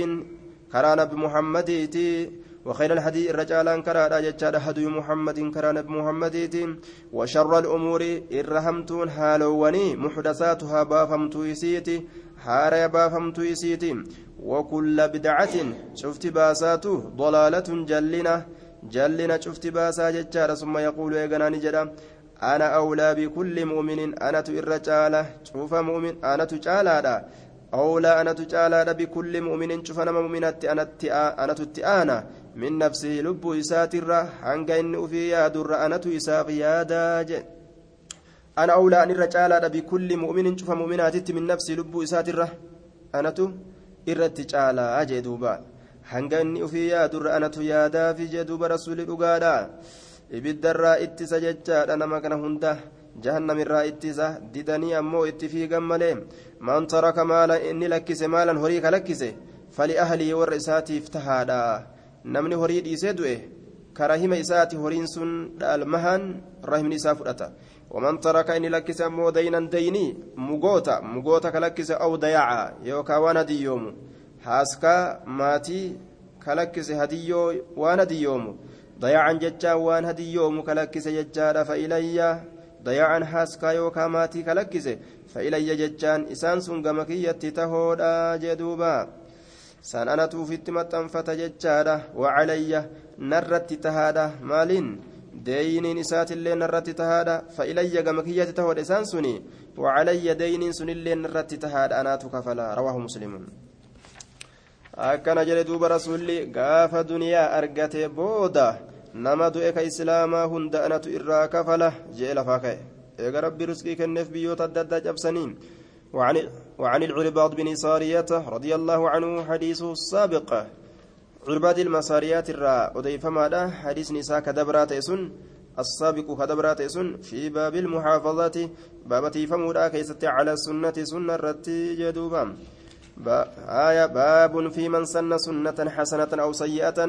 كرا نبي تي وخير الهدي الرجال كرا جتشاد هدي محمد كرا نبي محمد وشر الأمور إرهمتون هالواني محدثاتها بافمتو يسيتي حارة بافمتو يسيتي وكل بدعة شفت باساته ضلالة جلنا جلنا شفت باسا جتشاد ثم يقول يا جدا أنا أولى بكل مؤمن أنا تئر شوف مؤمن أنا تجالا أولى أنا تجالا بكل مؤمن شوف أنا مؤمنة أنا تتآنا من نفسه لب إسات الرا هنگا إن أفي ياد الرا أنا تيساف يادا أنا أولى أن الرجال بكل مؤمن شوف مؤمنات من نفسي لب إسات الرا أنا تو إرتجالا أجدوبا hanga inni ufii yaadurra anatu yaadaa fi jedhuuba rasuulli dhugaadha ibiddarraa ittisa jechaadha nama kana hunda jahannamirraa ittisa didanii ammoo itti fiigan malee man taraka maala inni lakkise maalan horii ka lakkise fali ahlii warra isaatiif tahaadha namni horii dhiisee du'e kara hima isaati horiin sun dhaalmahan rahimni isaa fudhata. ومن ترك إني لكس أمو دينا ديني مغوتا مغوتا كلكس أو ضياعا يوكا وأنا ديومو حاسكا ماتي كلكس هديو وأنا ديومو ضياعا ججا وان هديومو كلكس ججا فإلي ضياعا حاسكا يوكا ماتي كلكس فإلي ججان إسان سنغمكية تهودا جدوبا san anatu ufitti maxxanfata jechaadha wacalayya narratti tahaadha maaliin deeyiniin isaatillee narratti tahaadha fa'ilayya gama kiyyatti tahoodha isaan suni wacalayya deeyiniin sunillee narratti tahaadha anaatu kafala rawaahu muslimun akkana jedhe duuba rasuulli gaafa duniyaa argate booda nama du'e ka islaamaa hunda anatu irraa kafala jee lafaa ka'e eega rabbi risqii kenneef biyyoota adda addaa cabsaniin وعن وعن العرباض بن سارية رضي الله عنه حديثه السابق عرباد المساريات الرا أضيف ماذا؟ حديث نساء كدبرات سن السابق كدبرات سن في باب المحافظة باب تيفمودا كيست على السنة سنة رتي جدوبا. آية باب في من سن سنة حسنة أو سيئة.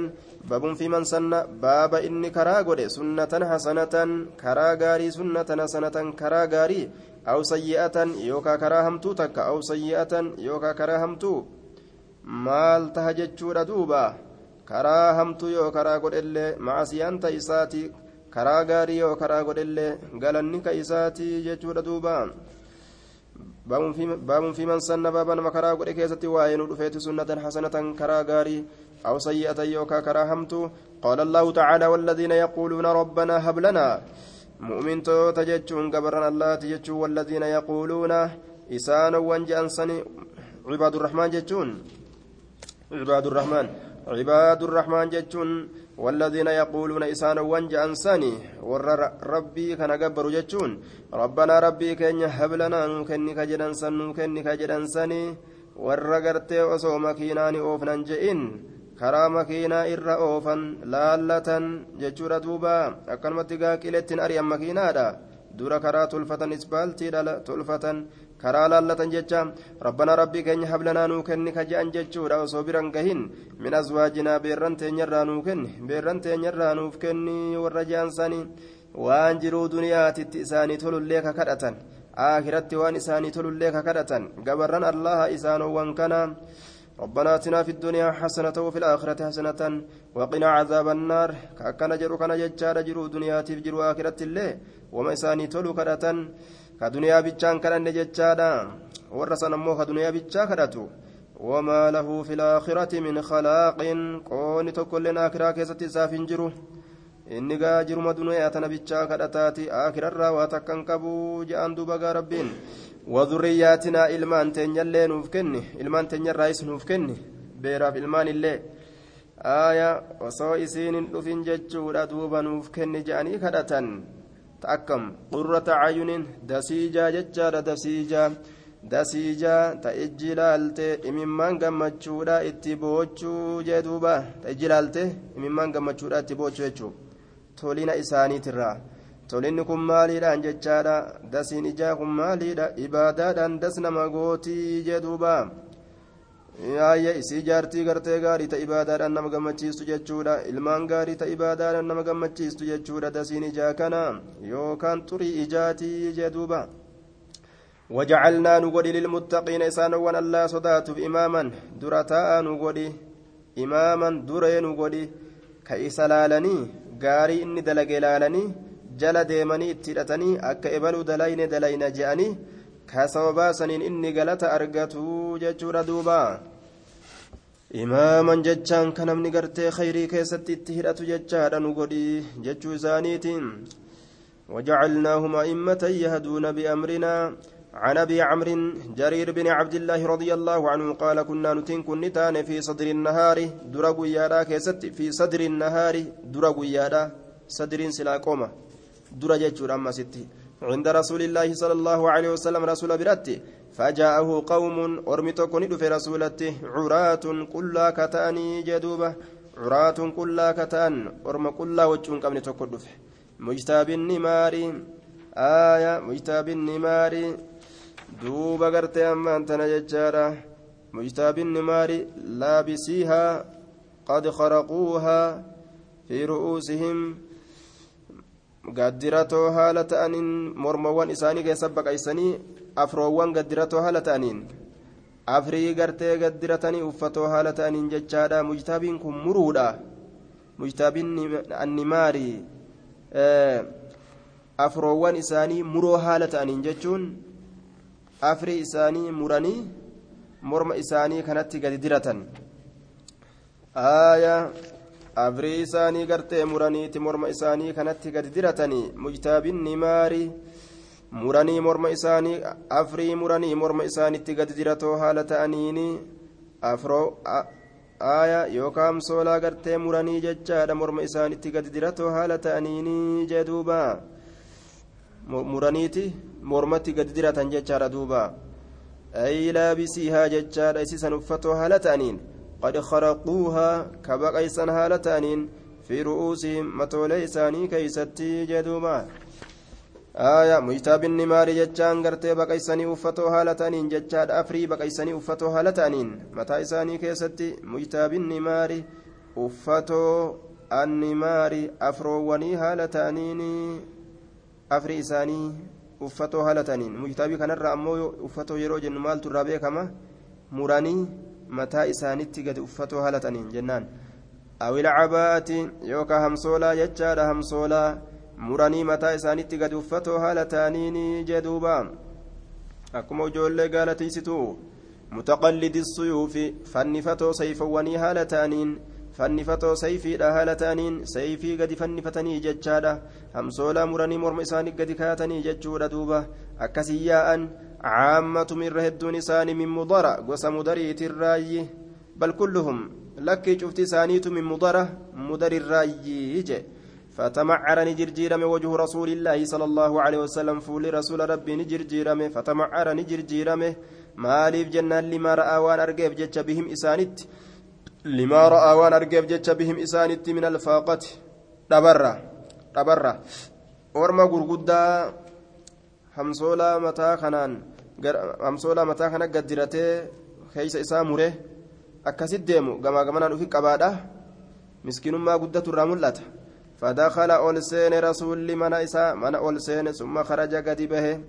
باب في من سن باب إني كرا سنة حسنة كرا سنة حسنة كرا أو سيئة يوكا كراهمتو تك أو سيئة يوكا karaa godhellee macasiyaan ta isaati karaa gaarii yoo karaa godhellee galanni ka isaati jechuudha duuba baabun fi man sanna baaba nama karaa godhe keessatti waa'ee nu dhufeeti sunnatan hasanatan karaa gaarii أو سيئة يوكا كراهمت قال الله تعالى والذين يقولون ربنا هب لنا mu'mintoota jechuun gabaran allaati jechuun walladhiina yaquuluuna isaanowwan je'ansani cibaadurrahmaan jechuun cibaadurrahmaan cibaadurrahmaan jechuun والذين يقولون إسان وانجا أنساني ور ربي كان قبر جتشون ربنا ربي كن هب لنا نكني كجدنسن نكني كجدنسني ور قرتي وصوم كيناني أوفنا جئين karaa makiinaa irra oofan laallatan jechuudha duuba. Akkanumatti gaaqileettiin ari'an makiinaadha dura karaa tolfatan isbaaltiidha tolfatan karaa laallatan jecha. Rabbana rabbii keenya hablanaa nuu kenni kaja'an jechuudha osoo biran gahin min azwaajinaa beerran teenyarraa nuu kenni. Beerran teenyarraa nuuf kenni warra jaansanii waan jiruu duniyaatitti isaanii tolullee ka kadhatan. Aakiratti waan isaanii tolullee ka kadhatan. Gabarran allaha isaanowwan kana ربنا آتنا في الدنيا حسنة وفي الآخرة حسنة وقنا عذاب النار. كأكنا جرو كنا ججار جرو دنيا تفجر آخرة الله وما إساني تلو كرة كدنيا بيتشان كرن ججارا. ورسنا مو كدنيا بيتشا كرتو وما له في الآخرة من خلاق. قون تكل آخرة كيست سافن جرو. inni gaa jiruma duniyaa tana bichaa kadhataati akirarraa waa takkan qabu je'an duuba gaa rabbiin وذرياتنا إلمان تنجلي نوفكني إلمان تنجل نوفكني بيراف إلمان الله آية وصو إسين دفن جتشورا دوبا نوفكني جاني كدة تأكم قرة عين دسيجا جتشارا دسيجا dasiija ta ijji laalte imimmaan gammachuudha itti boochuu jee duuba ta ijji laalte imimmaan gammachuudha itti boochuu jechuudha tolina isaaniitirraa Tolinni kun maaliidhaan jechaadha dasiin ijaa kun maaliidha ibaadaadhaan das nama gootii jedhuuba yaayya isii jaartii gartee gaarii ta ibaadaadhaan nama gammachiistu jechuudha ilmaan gaarii ta ibaadaadhaan nama gammachiistu jechuudha dasiin ijaa kana yookaan xurii ijaatii jedhuuba وجعلنا نقول للمتقين إسان وأن الله صدات إماما درتاء نقول إماما دري isa laalanii gaarii inni dalage laalanii jala deemanii itti hidhatanii akka ebaluu dalayne dalayna je'anii ka sababaa saniin inni galata argatu jechuudha duuba imaaman jechaan ka namni gartee khayrii keessatti itti hidhatu jechaadha nu godhi jechuu isaaniitiin وجعلناهم أئمة يهدون بأمرنا عن ابي عمرو جرير بن عبد الله رضي الله عنه قال كنا نتين كنتان في صدر النهار درق كيست في صدر النهار درق يادا صدر سلاكوما درجة أما ستي عند رسول الله صلى الله عليه وسلم رسول برتي فجاءه قوم أرمتك في رسولته عراة كلا كتاني جدوبة عراة كلا كتان أرم كلا وجهن كمن تكدف مجتاب النمار آية مجتاب النمار duuba gartee ammaan tana jechaadha. Mujtaabinni maari. Laabisiihaa qad kharaquuhaa fi ru'uusihim. Gaddiratoo haala ta'aniin mormawwan isaanii keessa baqaysanii afroowwan gaddiratoo haala ta'aniin afrii gartee gaddiratanii uffatoo haala ta'aniin jechaadha. Mujtaabiin kun muruudha. Mujtaabinni annimaari afroowwan isaanii muroo haala ta'aniin jechuun afrii isaanii muranii morma isaanii kanatti gadi diratan. Aaya afrii isaanii gartee muraniiti morma isaanii kanatti gadi diratanii mujtaabinni maarii muranii morma isaanii afrii muranii morma isaanitti gadi diratoo haala ta'aniini afroo aaya yookaan soolaa gartee muranii jechaadha morma isaanitti gadi diratoo haala ta'aniini jedhuuba muraniiti mormatti gadi diratan jechaadha duuba. Ay laabisiihaa jechaadha isisan uffatoo haala ta'aniin qad kharaquuhaa ka baqaysan haala ta'aniin fi ru'uusihim matoolee isaanii keeysatti jedhuuba aya mujtaabinni maari jechaan gartee baqaysanii uffatoo haala ta'aniin jechaadha afrii baqaysanii uffatoo haala ta'aniin mataa isaanii keessatti mujtaabinni maari uffatoo anni maari afroowwanii haala ta'aniin afrii isaanii uffatoo haala ta'aniin mujtaabii kanarra mataa isaanitti gadi uffatoo haala ta'aniin jennaan awil cabaa'ati yookaan hamsoolaa jechaadha hamsoolaa muranii mataa isaanitti gadi uffatoo haala ta'aniin jedhuuba akkuma ijoollee gaalatiisitu suyuufi fannifatoo sayfawwanii haala ta'aniin fannifatoo sayfiidha haala ta'aniin sayfii gadi fannifatanii jechaadha hamsoolaa muranii morma isaanii gadi kaatanii jechuudha duuba akkasii yaa'an caammatum irra hedduun isaanii min mudara gosa mudariitirraayyi bal kulluhum lakkii cufti isaaniitu min mudara mudarirraayyi je فتمعر نجرجيرم وجه رسول الله صلى الله عليه وسلم فول رسول ربي نجرجيرم فتمعر نجرجيرم ماليف جنان لما رأى وان أرقب بهم إسانت لما رأى وان أرقب بهم إسانت من الفاقة. دبرة دبرة أورما غرغدا همسولا متى خنان همسولا متى خنان قدرته كيس إسامره أكسد ديمو قما قمنا نفي قبادة مسكينما قدة الراملة فدخل أولسين رسول من إساء من أولسين ثم خرج قد به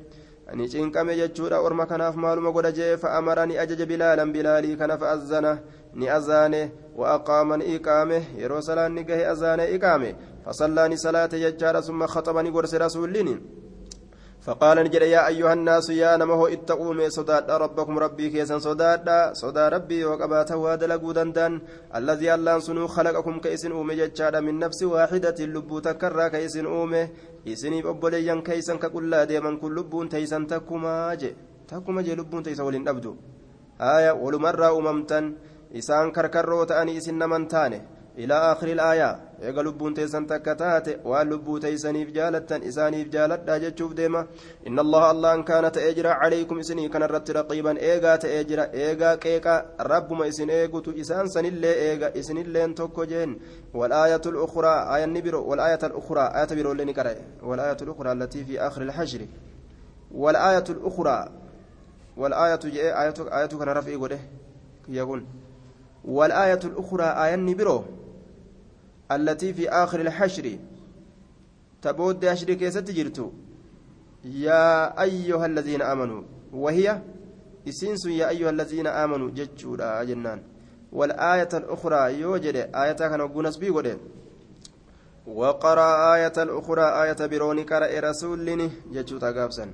أني شنكم يجورا أرما كناف معلومة قد جاء فأمرني أجج بلالا بلالي كان فأذنه azaane. وأقام إقامه يرو صلاة نجاه أذان إقامه فصلاني صلاة يجار ثم خطبني قرس رسولين فقال نجد يا أيها الناس يا نمه اتقوا صداد ربكم ربي كيسا صداد صدا ربي وقباته ودلقوا دندان الذي الله سنو خلقكم كيسن أومي جتشاد من نفس واحدة اللبو تكرى كيسن أومي إسني أبوليا كيسا كقل ديما كل لبون تيسا تكما جي تكما جي لبون تيسا ولين أبدو. آية ولمرة أممتا إسان كركرو تأني إسن من تاني إلى آخر الآية eega lubbuun teessan takka taate waan lubbuu teeysaniif jaalattan isaaniif jaaladhaa jechuuf deema inna allaha allaan kaana ta'ee jira calaykum isinii kanarratti raqiiban eegaa ta'ee jira eegaa qeeqa rabbuma isin eegutu isaan sanillee eega isinilleen tokko jeen والآية الأخرى آية النبر والآية الأخرى آية بيرو اللي نقرأ والآية الأخرى التي في آخر الحجر والآية الأخرى والآية جاء آية آية كان رفع يقول يقول والآية الأخرى آية النبرو التي في آخر الحشر. تبود حشر كيست جرتو. يا أيها الذين آمنوا وهي إسينس يا أيها الذين آمنوا جتشورا جنان. والآية الأخرى يوجد آية كان قنس بي وقرأ آية الأخرى آية بروني قرأ رسولني جتشو تقابسا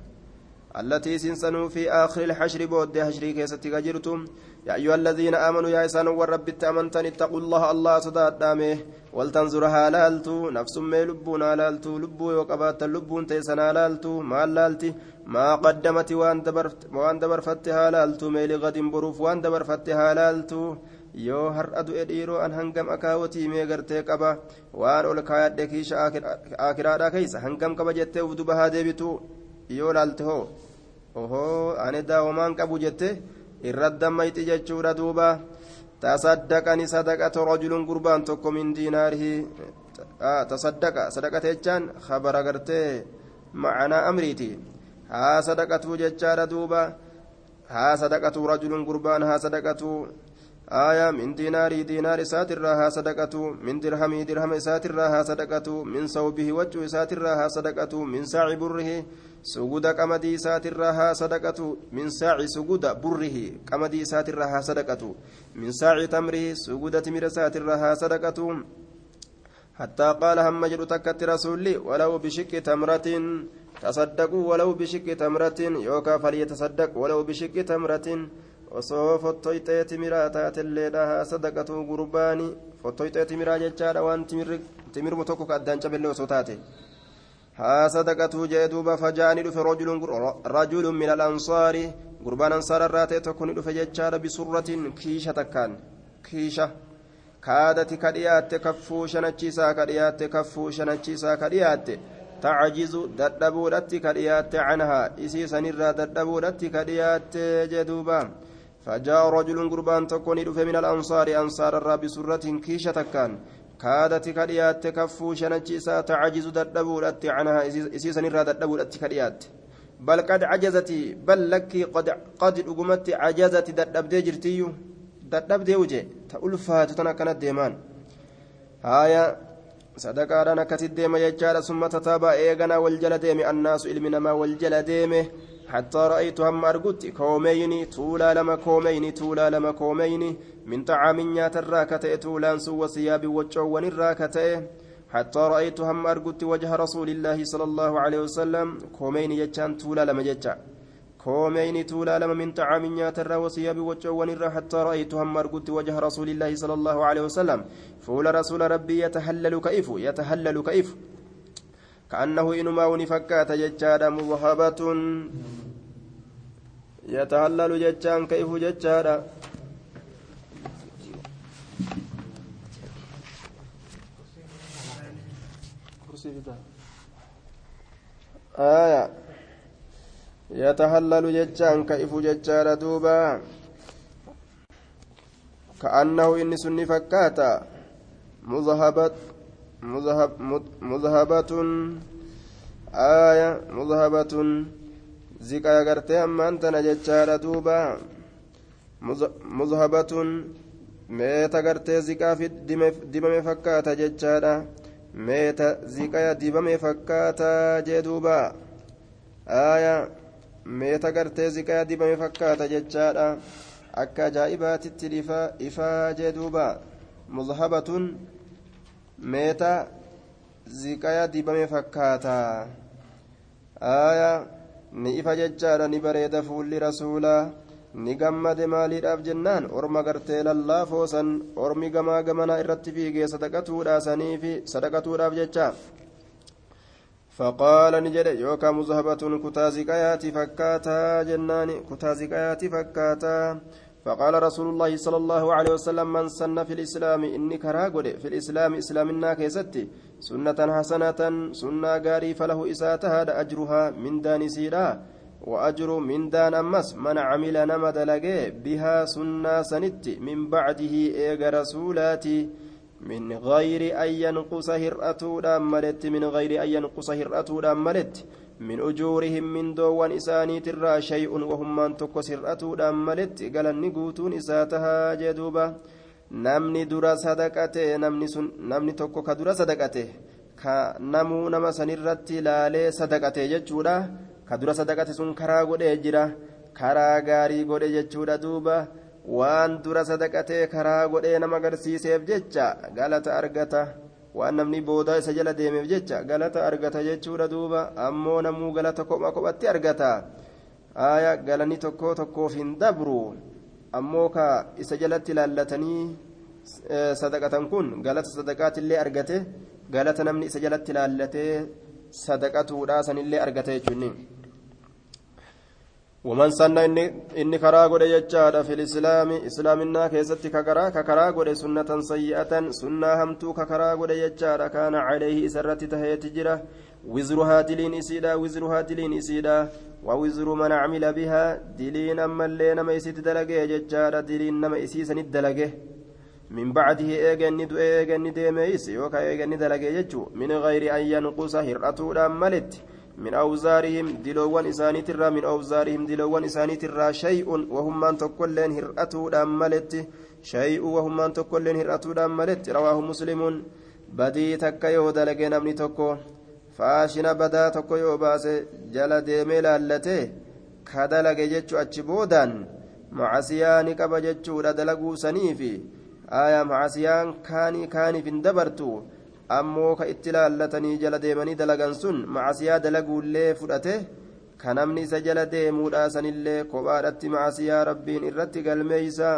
التي سنسنوا في آخر الحشر بود حشري كيستي جرتم يا أيها الذين آمنوا يا إسان والرب التأمنتن اتقوا الله الله صداد دامه ولتنظر هالالتو نفس ما لبون هالالتو لبو وقبات اللبون تيسن هالالتو ما هالالتي ما قدمت وان دبرفت هالالتو ميل غد بروف وان دبرفت هالالتو yoo har'a du'e dhiiroo an hangam akaawwatii mee gartee qaba waan ol kaayadhe kiisha akiraadhaa keeysa hangam qaba jettee uf duba haa deebitu yoo laalte hoo ohoo ani daawomaan qabu jette irra dammayti jechuudha duuba. Tasaddaqani sadaqata rajulun gurbaan tokko min diinaarihi. Tasaddaqa sadaqate jechaan khabara gartee macanaa amriiti. Haa sadaqatuu jechaadha duuba. Haa sadaqatuu rajulun gurbaan haa sadaqatuu آية من ديناري دينار ساترها صدقة من درهمي درهم ساترها صدقة من صوبه وجه ساترها صدقة من ساع بره سجود قمدي ساترها صدقة من ساع سجود بره قمدي ساترها صدقة من ساع تمره سجود تمر ساترها صدقة. حتى قال هم جل رسولي ولو بشك تمرة تصدقوا ولو بشك تمرة يوكا فليتصدق ولو بشك تمرة osoo fottoyxee timiraa taatelleedha haa sadaqatuu gurbaani fottoyxee timiraa jechaadha waan timirmu tokko ka addaan cabelle osoo taate haa sadaqatuu jee duuba fajaani dhufe rajulun min alansaari gurbaan ansaara irraa ta'e tokko ni dhufe jechaadha bisurratin kiisha takkaan kiisha kaadati ka dhiyaatte kaffuu shanachiisaa ka dhiyaatte kaffuu shanachiisaa ka dhiyaatte tacajizu dadhabuudhatti ka dhiyaatte canhaa isii sanirraa dadhabuudhatti ka فجاء رجل قربان تكون يدف من الأنصار أنصار الرب سرة كيشة كان كادت كريات كفو شنجيسا تعجز ددبولت عنها إسيسا نرى ددبولت كريات بل قد عجزت بل لك قد قد أقمت عجزت ددبدي جرتيو. ددبدي وجه تألفات تنكنت ديمان هايا صدقاadhaan akkasit deema jechaadha summa tataaba eegana wal jala deeme annaasu ilmi namaa wal jala deeme حتى رأيت هم أرقت كومين تولا لما كومين تولا لما كومين من طعام نيات الراكتة تولان سوى ثياب وجوان الراكتة حتى رأيت هم أرقت وجه رسول الله صلى الله عليه وسلم. كومين يجان تولا لما يجان كومين تولا لما من طعام نيات الرا وثياب وجوان الرا حتى رأيت هم أرقت وجه رسول الله صلى الله عليه وسلم. فول رسول ربي يتهلل كيف؟ يتهلل كيف؟ كأنه إنما ونفكات ججاد مذهبة يتهلل ججان كيف ججاد آية. يتهلل ججان كيف ججاد دوبا. كأنه إني سني فكاتا مذهبت. مذهب مذهبة آية مذهبة زكايا غرتي أما أنت نجتشارة دوبا مذهبة meeta gartee ziqaa fi dibame fakkaata jechaadha meeta ziqaya dibame fakkaata jee duuba aya meeta gartee ziqaya dibame fakkaata jechaadha akka ajaa'ibaatitti ifaa jee duuba mudhabatun meeta ziqaya dibame fakkaata aya ni ifa jechaadha ni bareeda fuulli rasuulaa ni gammade maaliidhaaf jennaan orma gartee lallaafoosan ormi gamaa gamanaa irratti fiigee sadaqatuudhaasaniifi sadaqatuudhaaf jecha فقال نجد يوكا مذهبة كتازقياتي فكاتا جنان كتازقياتي فكاتا فقال رسول الله صلى الله عليه وسلم من سن في الإسلام إني كراغد في الإسلام إسلامنا كيستي سنة حسنة سنة غاري فله إساتها أجرها من دان سيرا وأجر من دان أمس من عمل نمد لقي بها سنة سنت من بعده إيغ رسولاتي من غير أن ينقص هرأتو ملت من غير أن ينقص هرأتو ملت. min ujuurihim mindoowwan isaaniitirraa shay'un wahummaan tokko sir'atuudhaan maletti galanni guutuun isaa tahaa jee duuba. Namni dura sadaqate namni sun namni tokko ka dura sadaqate ka namuu nama sanirratti ilaalee sadaqate jechuudha. Ka dura sadaqate sun karaa godhee jira karaa gaarii godhe jechuudha duuba. Waan dura sadaqatee karaa godhee nama agarsiiseef jecha galata argata. Waan namni boodaa isa jala deemeef jecha galata argata jechuudha duuba. Ammoo namuu galata kophaa kophatti argata. Aaya galanii tokko tokkoof hin dabru. Ammoo ka isa jalatti ilaallatanii sadaqatan kun galata sadaqaatillee argate. Galata namni isa jalatti ilaallatee sadaqatuudha sanillee argate jechuun ومن سن إني كرا قد يجاد في الإسلام إسلامنا كيست ككرا ككرا قد سنة سيئة سنة همتو ككرا قد يجاد كان عليه سرت تهيت جرة وزرها دلين إسيدا وزرها دلين إسيدا ووزر من عمل بها دلين أما اللي نما إسيت دلقه يجاد دلين نما إسيسن الدلقه من بعده إيجن دو إيجن ديميس يوكا إيجن دلقه يجو من غير أن ينقص هرأتو ملت من أوزارهم دلوان إساني ترى من أوزارهم دلوان إساني ترى شيء وهم من تقولين هرأتو داملت شيء وهم من تقولين هرأتو داملت رواه مسلم. بدي تكا يهودا لقينا من تكو faashina badaa tokko yoo baase jala deemee laallate ka dalage jechuu achi boodaan macasiyaa ni qaba jechuudha dalaguu saniifi aayaa ammoo ka itti laallatanii jala deemanii dalagan sun macasiyaa dalaguullee fudhate ka namni isa jala deemuudha sanillee kophaadhatti macasiyaa rabbiin irratti galmeeysa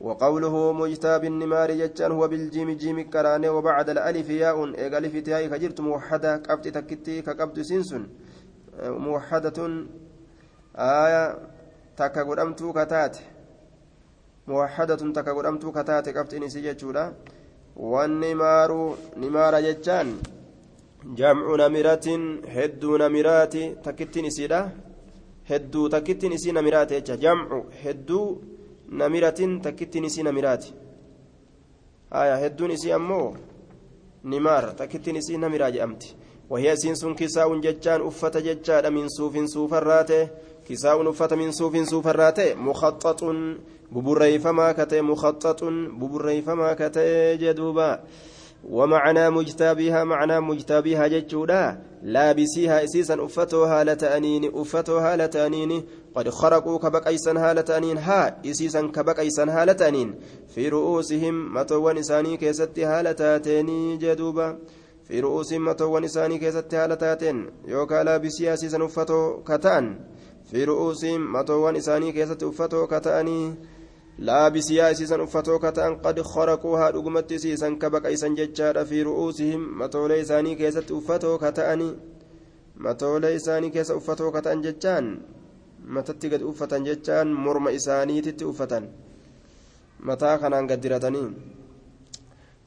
وقوله مجتاب النمار جتان هو بالجيم جيم كراني وبعد الألف ياء في تياي كجرت موحدة قبت تكتي كقبت سنسن موحدة آية تكا قدمتو كتات موحدة تكا قدمتو كتات قبت نسي جتشولا والنمار نمار جتان جمع نمرة هدو نمرات تكتي نسيدا هدو تكتي نسي نمرات جمع هدو namiratin takkittiin isii namiraati. Haya hedduun isii ammoo nimaar takkittiin isii namiraa jedhamti. وهي سين كساء ججان أفة ججان من صوف صوف الراتي كساء أفة من صوف صوف الراتي مخطط كتي مخطط ببري فما كتي جدوبا ومعنى مجتابها معنى مجتابها ججودا لابسيها إسيسا أفتوها لتأنين أفتوها لتأنين قد خرقوا كبقيسا هالتانين ها إسيسا كبقيسا هالتانين في رؤوسهم متوان إساني كيست هالتاتين جدوبا في رؤوسهم متوان إساني كيست هالتاتين يوكا لابسيها إسيسا أفتو كتان في رؤوسهم متوان إساني كيست أفتو كتاني laabisiyaa isiisan uffatoo kata'an qad kharaquuhaa dhugumatti isiisan kabaqaysan jechaadha fi ru'uusihim matoolee isaanii keessatti uffatoo kata'anii matoolee isaanii keessa uffatoo kata'an jechaan matatti gad uffatan jechaan morma isaaniititti uffatan mataa kanaan gad diratanii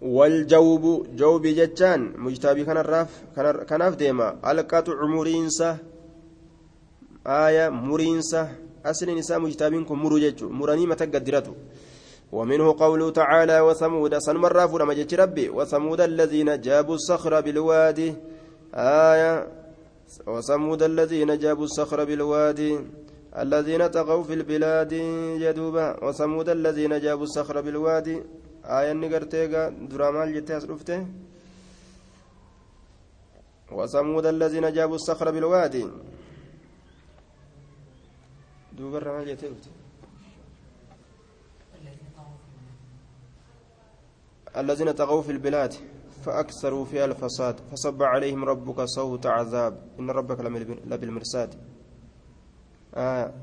waljawbu jawbii jechaan mujtaabii kanaaf deema alqaxu muriinsa aaya muriinsa أصل نساء مجتابين كن جيتشو. مراني متى قدرته ومنه قوله تعالى وثمود سنمر رافنا مجيتش ربي. وثمود الذين جابوا الصخر بالوادي. آية. وثمود الذين جابوا الصخر بالوادي. الذين طغوا في البلاد جدوبا وثمود الذين جابوا الصخر بالوادي. آية نقرتيغا. درامال جتاس وثمود الذين جابوا الصخر بالوادي. الذين طغوا في البلاد فأكثروا فيها الفساد فصب عليهم ربك صوت عذاب. إن ربك لبالمرصاد. آه.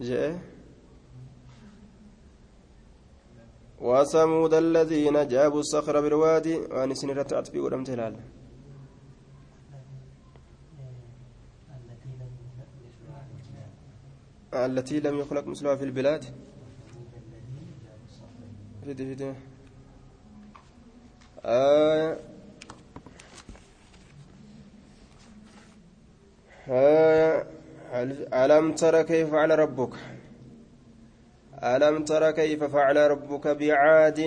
جاء. وثمود الذين جابوا الصخر بالوادي وأن سنرت أطفي ولم تلال. التي لم يخلق مثلها في البلاد فيدي فيدي آه آه ألم تر كيف فعل ربك ألم تر كيف فعل ربك بعاد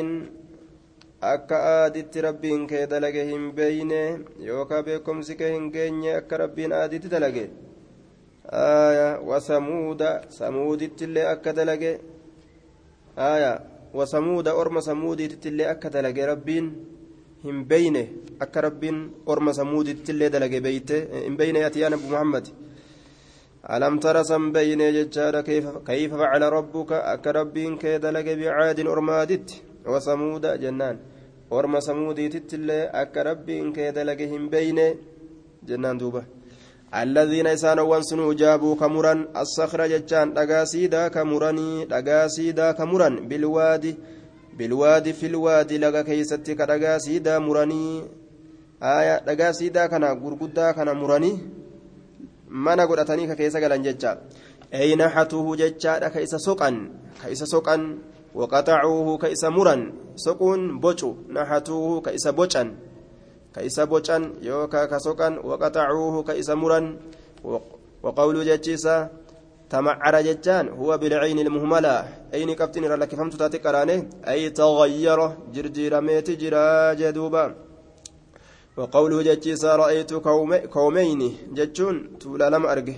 rabbiin kee dalage hin beeyne yookaa beekomsi kee hin geenye akka rabbiin aaditti dalage آية وثمود ثمود تلي أكد لقي آية وثمود أرم ثمود تلي أكد لقي ربين. هم بينه أك ربين أرم ثمود تلي دلقي بيته هم بينه يأتي أبو محمد. ألم تر سنبين ججار كيف, كيف فعل ربك؟ أك ربين كيدلق بعاد أرمادت. وثمود جنان. أرم ثمودي تتلي أك ربين كيدلقهم بين. جنان دوبة. الذين إسان وانسنوا جابوا كمرا الصخرة ججان دقاسيدا كمراني دقاسيدا كمرا بالوادي بالوادي في الوادي لغا كيستي كدقاسيدا مراني. آية دقاسيدا كان غرغدا كان مراني. mana godhatanii ka keessa galan jecha ay naxatuhu jechaadha ka isa soqan ka isa soqan waqaxacuuhu ka isa muran soquun bocu naxatuuhu ka isa bocan yookaa ka soqan waqaxacuuhu ka isa muran وقول جتشيسا تمعر جتان هو بالعين المهملة أين كفتن لك فهمت تاتي أي تغير جرجير ميت جرا جدوبا وقوله جتشيسا رأيت كومين جتشون تولا لم أرجه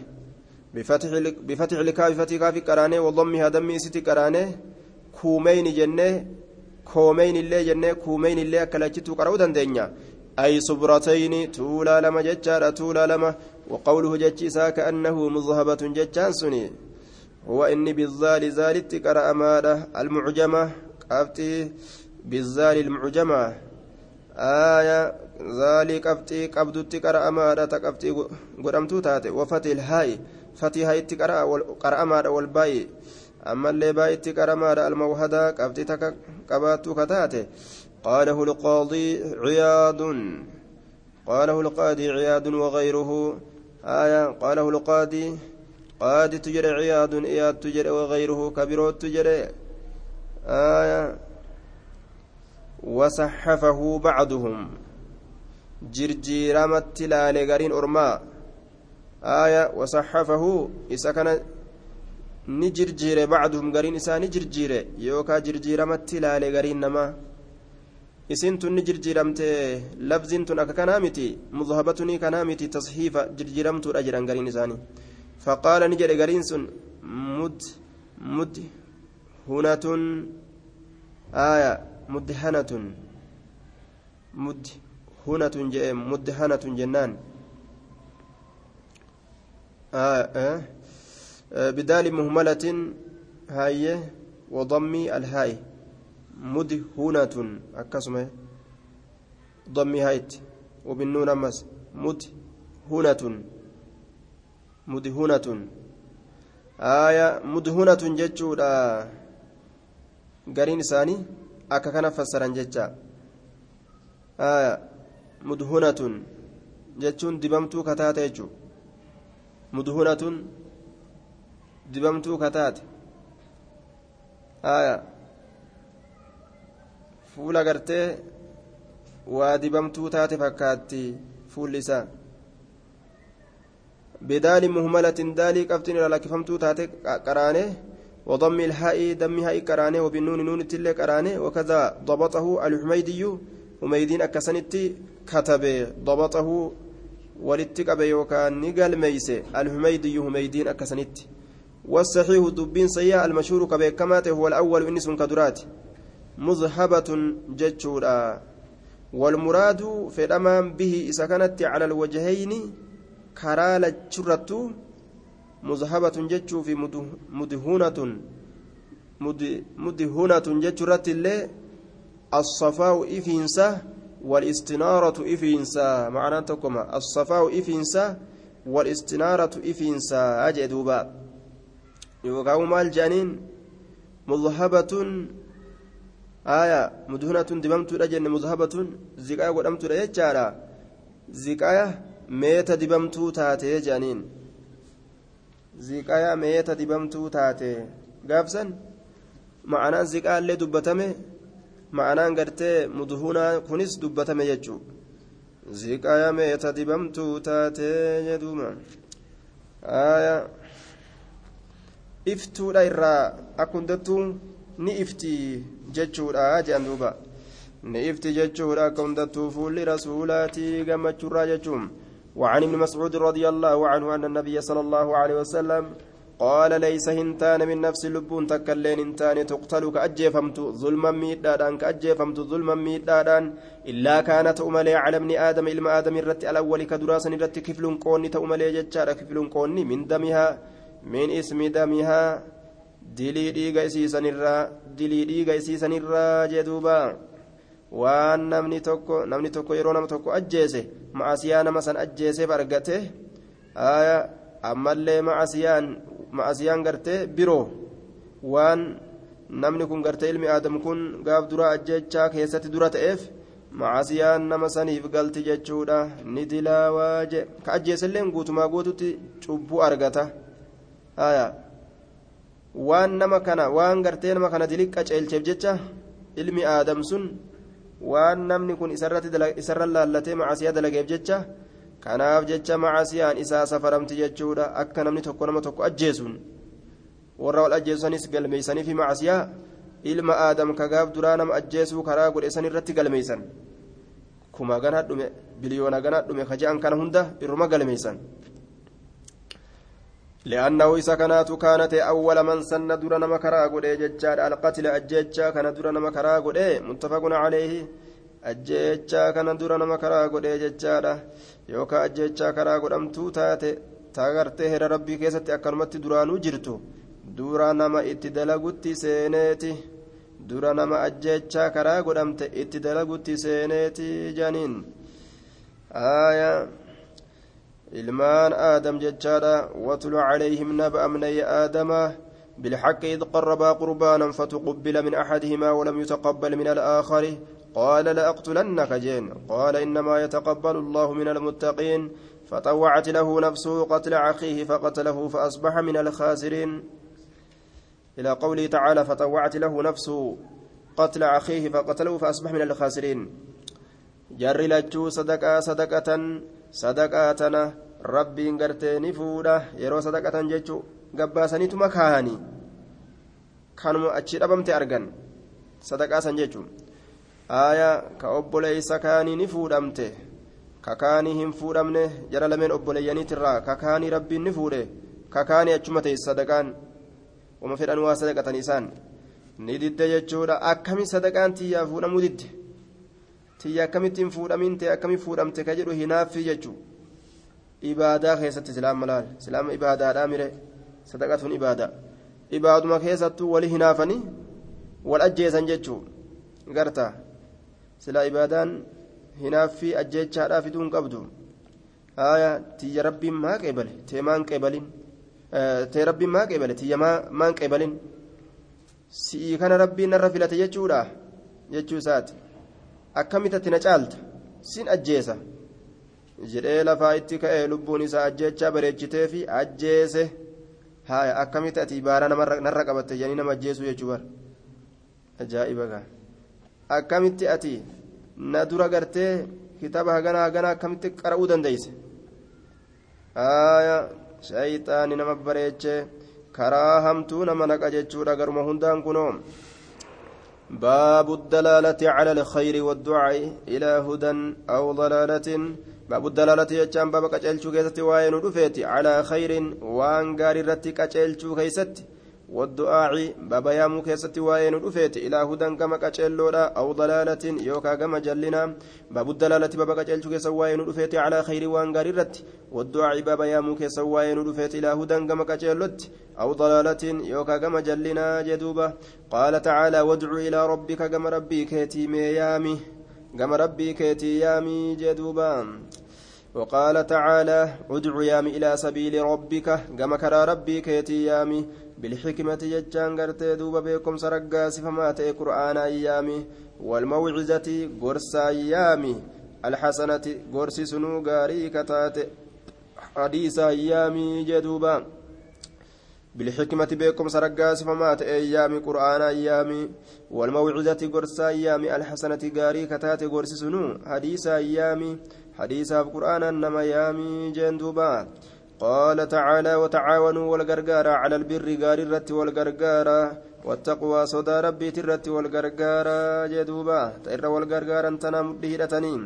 بفتح بفتح الكاف فتح كاف كرانه وضمها دمي ستي كرانه كومين جنة كومين اللي جنة كومين اللي أكلتشتو قرأو دندنيا أي صبرتين تولا لما جتشارا تولا لما وقوله جتشيسا كأنه مذهبة جتشان سني هو إني بالذال زالت قرأ ماده المعجمة قفتي بالذال المعجمة آية zaalii qabxii qabdutti qara'amaadha ta qabxii godhamtuu taate wafati ilhaa'i fatii haa'itti qara'amaadha wal baay'ee ammallee baay'itti qara'amaadha almawhadaa qabxii takka qabaattuu ka taate قاله القاضي عياد قاله القاضي عياد وغيره. آية قاله القاضي قاضي تجر عياد إياد تجر وغيره كبير تجر آية وصحفه بعضهم. جرجيرام التلال غرين أرما. آية وصحفه إسا كان نجرجير بعضهم غرين إسا نجرجير يوكا جرجيرام التلال غرين نما. Jirjiiramatti laale gariin namaa isin tun ni jirjiiramte labziin tun akka kanaa miti mudhabatunii kanaa miti tasxiifa jirjiiramtuudha jedhan gariin isaanii faqaala ni jedhe gariin sun mud mud hunatun aaya mudhanatun mud مدهنة جنان آه آه بدال مهملة هاي وضم الهاي مدهنة أكسمه ضم هايت وبالنون أمس مدهنة مدهنة آية مدهنة جتشودا قرين ثاني أكا كان فسرا جتشا آية mudhunatun jechuun dibamtuu kataate jechuun mudhunatun dibamtuu kataate haya fuula gartee waa dibamtuu taate fakkaatti fuulli isaa. بدال مهملة دالي كفتن على كفمتو تاتي قرانه وضم الهاء دم هاء قرانه وبالنون نون تلك قرانه وكذا ضبطه الحميدي حميدين أكسنتي كتبه ضبطه ولتك يوكان نقل ميس الحميدي حميدين أكسنت والصحيح دبين سيئة المشهور كبيكمات هو الأول إنس كدرات مذهبة جتشورا. والمراد في الأمام به إذا كانت على الوجهين كرالة شرة مذهبة جتشو في مدهونة مدهونة جتشرة اللي الصفاء إفينسه والاستنارة إفينسا. معنى تكما الصفاء إفينسا والاستنارة إفينسا. أجدوبا يوقعوا الجانين مذهبة aya mudunatun dibamtuudha jenne muzhabatun ziqaya godhamtuudha jechaadha. Ziqaya meeta dibamtuu taatee jedhaniin ziqaya meeta dibamtuu taatee gaafsan? Ma'anaan ziqaallee dubbatame ma'anaan gartee mudhunaa kunis dubbatame jechuu. Ziqaya meeta dibamtuu taatee jedhuuma aya iftuudha irraa akkundattuu ni ifti jechuudha jedhan duuba. Ni ifti jechuudha akka hundattuu fuulli وعن ابن مسعود رضي الله عنه أن النبي صلى الله عليه وسلم قال ليس هنتان من نفس اللبون تكلين هنتان تقتل كأجيفمت ظلما ميدادان كأجيفمت ظلما ميدادان إلا كانت أملي على ابن آدم إلما آدم الرت الأول كدراسا الرت كفل قوني تأملي جتشارا كفل قوني من دمها من اسم دمها dilii dhiiga isiisanirraa dilii dhiiga isiisanirraa jedhuuba waan namni tokko namni tokko yeroo nama tokko ajjeese ma'asiyaa nama san ajjeeseef argate ammallee ma'asiyaan ma'asiyaan gartee biroo waan namni kun gartee ilmi aadam kun gaaf dura ajjechaa keessatti dura ta'eef ma'asiyaan nama saniif galti jechuudha. Ni dilaawaa je ka ajjeeselleen guutumaa guututti cubbuu argata waan nama kana waan gartee nama kana dili qaceelcheef jecha ilmi aadam sun waan namni kun isarra laallatee ma'asiyaa dalageef jecha kanaaf jecha macasiyaan isaa safaramti jechuudha akka namni tokko nama tokko ajjeesuun warra wal ajjeesusanis galmeeysanii fi macasiyaa ilma aadam kagaaf duraa nama ajjeesuu karaa godhe san irratti galmeeysan kuma ganaa dhume biliyoona ganaa dhume kaje'an kana hunda irruma galmeeysan لأنه إذا كانت كانت أول من سن در نما كرا غدي ججاد القتل أججا كان در نما كرا غدي متفق عليه. أججا كان در نما كرا غدي ججاد يوكا أججا كرا غدمتو تاتي تاغرتي هر ربي كيستي أكرمتي درانو جرتو dura nama itti dalagutti seeneeti dura nama ajjechaa karaa godhamte itti dalagutti seeneeti janiin aayaa ilmaan aadam jechaadha watlu calayhim naba abnayya aadama بالحق إذ قربا قربانا فتقبل من أحدهما ولم يتقبل من الآخر. قال لأقتلنك جين قال إنما يتقبل الله من المتقين. فطوعت له نفسه قتل أخيه فقتله فأصبح من الخاسرين. إلى قوله تعالى فطوعت له نفسه قتل أخيه فقتله فأصبح من الخاسرين. جر لجو صدقة صدقة sadaqaa tana rabbiin gartee ni fuudha. Yeroo sadaqatan jechuu gabbaasaniituma kaahanii. Kanuma achi dhabamte argan. Sadaqaa san jechuun. Aayaa ka obboleessa kaanii ni fuudhamte. Ka kaanii hin fuudhamne jara lameen obboleeyyaniitirraa ka kaanii rabbiin ni fuudhe. Ka kaanii achuma ta'e sadaqaan. Uma fedhan waa sadaqatan isaan. Ni didde jechuudha. Akkamiin sadaqaan tiyyaa fuudhamuu didde. Tiyya akkamittiin fuudhamiin ta'e akkami fuudhamte ka jedhu hinaaffii jechuu ibaadaa keessatti silaama laal silaama ibaadaadhaa mire sadaqatuun ibaadaa ibaaduma keessattuu wali hinaafanii wal ajjeesan jechuu garta silaa ibaadaan hinaaffii ajjeechaadhaa fiduu hin qabdu aya tiyya rabbiin maa qeebale tee maan qeebalin tee rabbiin maa qeebale tiyya maan qeebalin si'ii kana rabbiin narra filate jechuudha jechuu isaati akkamitatti na caalta? Sin ajjeesa. Jedhee lafaa itti ka'ee lubbuun isaa ajjeechaa bareechitee fi ajjeese. Haya akkamitti ati baara narra qabatte jedhanii nama ajjeesuu jechuu bara? Ajaa'iba gaa. Akkamitti ati na dura gartee kitaaba hagana hagana akkamitti qara'uu dandeeyse? Aya shayxaani nama bareeche karaa hamtuu nama naqa jechuudha garuma hundaan kunoo باب الدلالة على الخير والدعاء إلى هدى أو ضلالة. باب الدلالة يجان باب كجلشو كيستي وين على خير وان غاري رتي كجلشو كيستي. والدعاء بابا يامو كيستي وين رفيت إلى هدى كما كجلودا أو ضلالة يوكا كما جلنا باب الدلالة بابا كجلشو كيسا وين رفيت على خير وان غاري رتي والدعاء بابا كيسا وين رفيت إلى هدى كما كجلوت أو ضلالة يوكا كما جلنا جدوبا قال تعالى وادع إلى ربك كما ربي كيتي ميامي كما ربي كيتي يامي جدوبا وقال تعالى ادع يامي إلى سبيل ربك كما كرى ربي كيتي يامي بالحكمة ججان قرتي دوبا بكم سرقا سفما تأي قرآن أيامي والموعظة قرص أيامي الحسنة قرص سنو غاري كتات حديث أيامي جدوبا بالحكمة بكم سرقا سفما أيامي قرآن أيامي والموعظة قرص أيامي الحسنة غاري كتات قرص سنو حديث أيامي حديث القرآن إنما يامي جندوبا قال تعالى وتعاونوا والغرغارة على البر غار الرت والغرغارة والتقوى صدى ربي ترت والغرغارة جدوبا تئر والغرغارة انتنا مدهدتنين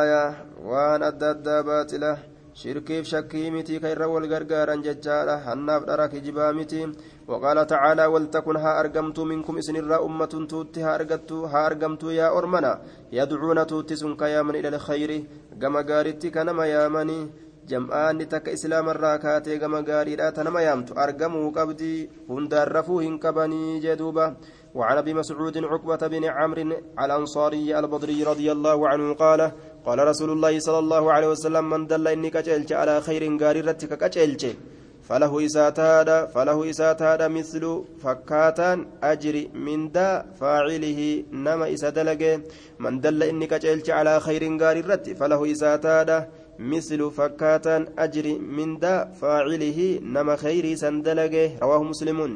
آية وان أدى باطلة. shakkii miti ka irra wal gargaaran jechaadha hannaaf dhara kijibaa miti وقال تعالى ولتكن ها أرقمت منكم إسن الرا أمة توت ها أرقمت ها أرقمت يا أرمنا. يدعون توت سنك يا من إلى الخير. كما قارت كنما يا مني. جمعان تك إسلام الراكات كما قارت تنما يامت أرقموا قبدي هندار رفوهن كبني جدوبة وعن ابي مسعود عقبة بن عمرو الأنصاري البدري رضي الله عنه قال قال رسول الله صلى الله عليه وسلم من دل إني كجلت على خير قاررتك كجلت فله إساتادا فله إساتادا مثل فكاتان أجر من دا فاعله نما إسادلق من دل إني كجلت على خير قاررت فله إساتادا مثل فكاتان أجر من دا فاعله نما خير سندلق رواه مسلمون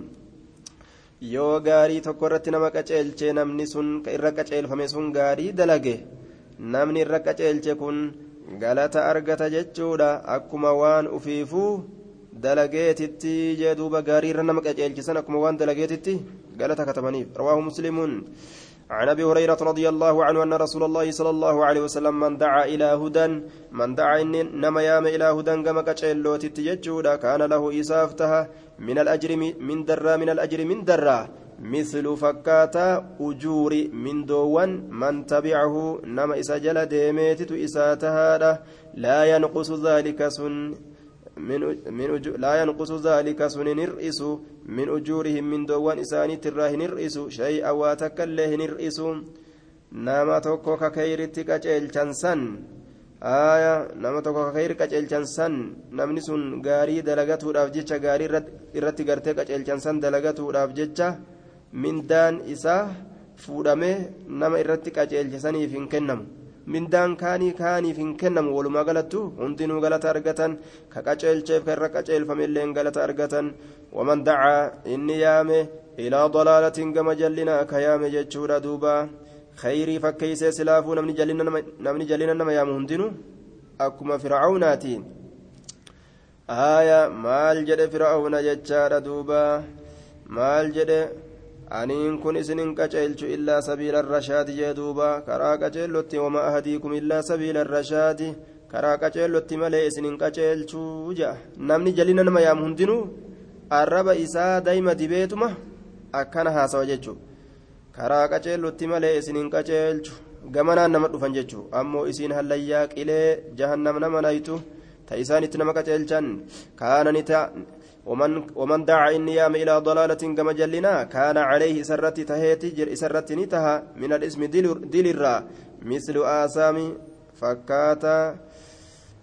yoo gaarii tokko irratti nama qaceelche namni sun ka irra qaceelfame sun gaarii dalage namni irra qaceelche kun galata argata jechuudha akkuma waan ufiifuu dalageetitti jee duuba gaarii irra nama qaceelchisan akkuma waan dalageetitti galata katabaniif rawaahu muslimuun عن أبي هريرة رضي الله عنه أن رسول الله صلى الله عليه وسلم من دعا إلى هدى من دعا إن نما يام إلى هدى كما كچلوت تججودا كان له إسافتها من الأجر من درا من الأجر من درا مثل فكاتا أجور من دوان من تبعه نما إسجل ديميت إساتها لا ينقص ذلك سن. من من لا ينقص ذلك سن نرئس من أجورهم من دوان إساني تراه نرئس شيئا واتكله نرئس نما توكو ككيرتي كجيل جنسن آية نما توكو ككير كجيل جنسن نمني سن غاري دلغتو داف جيتشا غاري irratti gartee qaceelchansan dalagatuudhaaf jecha mindaan isaa fuudhamee nama irratti qaceelchisaniif hin kennamu. Mindaan kaanii kaaniif hin kennamu walumaa galattu hundinuu galata argatan ka qaceelcheef ka irra qaceelfameilleen galata argatan waman dacaa inni yaame ilaa dalaalatin gama jallinaa ka yaame jechuudha duuba khayrii fakkeeysee silaafuu namni jallina nama yaamu hundinuu akkuma fircaunaati aya maal jedhe fircauna jechaadha duuba maal jedhe aniin kun isinin qaceelchu illaa sabiila rashaadi jee duuba karaa qaceellotti wama ahadiikum illaa sabiila rashaadi karaa qaceellotti malee isinin qaceelchuu jea namni jalina nama yaamu hundinuu arraba isaa dayma dibeetuma akkana haasawa jechuu karaa qaceellotti malee isinin qaceelchu gamanaan nama dhufan jechuu ammoo isiin hallayyaa qilee jahannam nama naytu ta isaanitti nama qaceelchan kaanani ومن ومن دعا إني يام إلى ضلالة كما جلنا كان عليه سرتي تهيتي جر سرتي نتها من الاسم دلرا مثل آثام فكاتا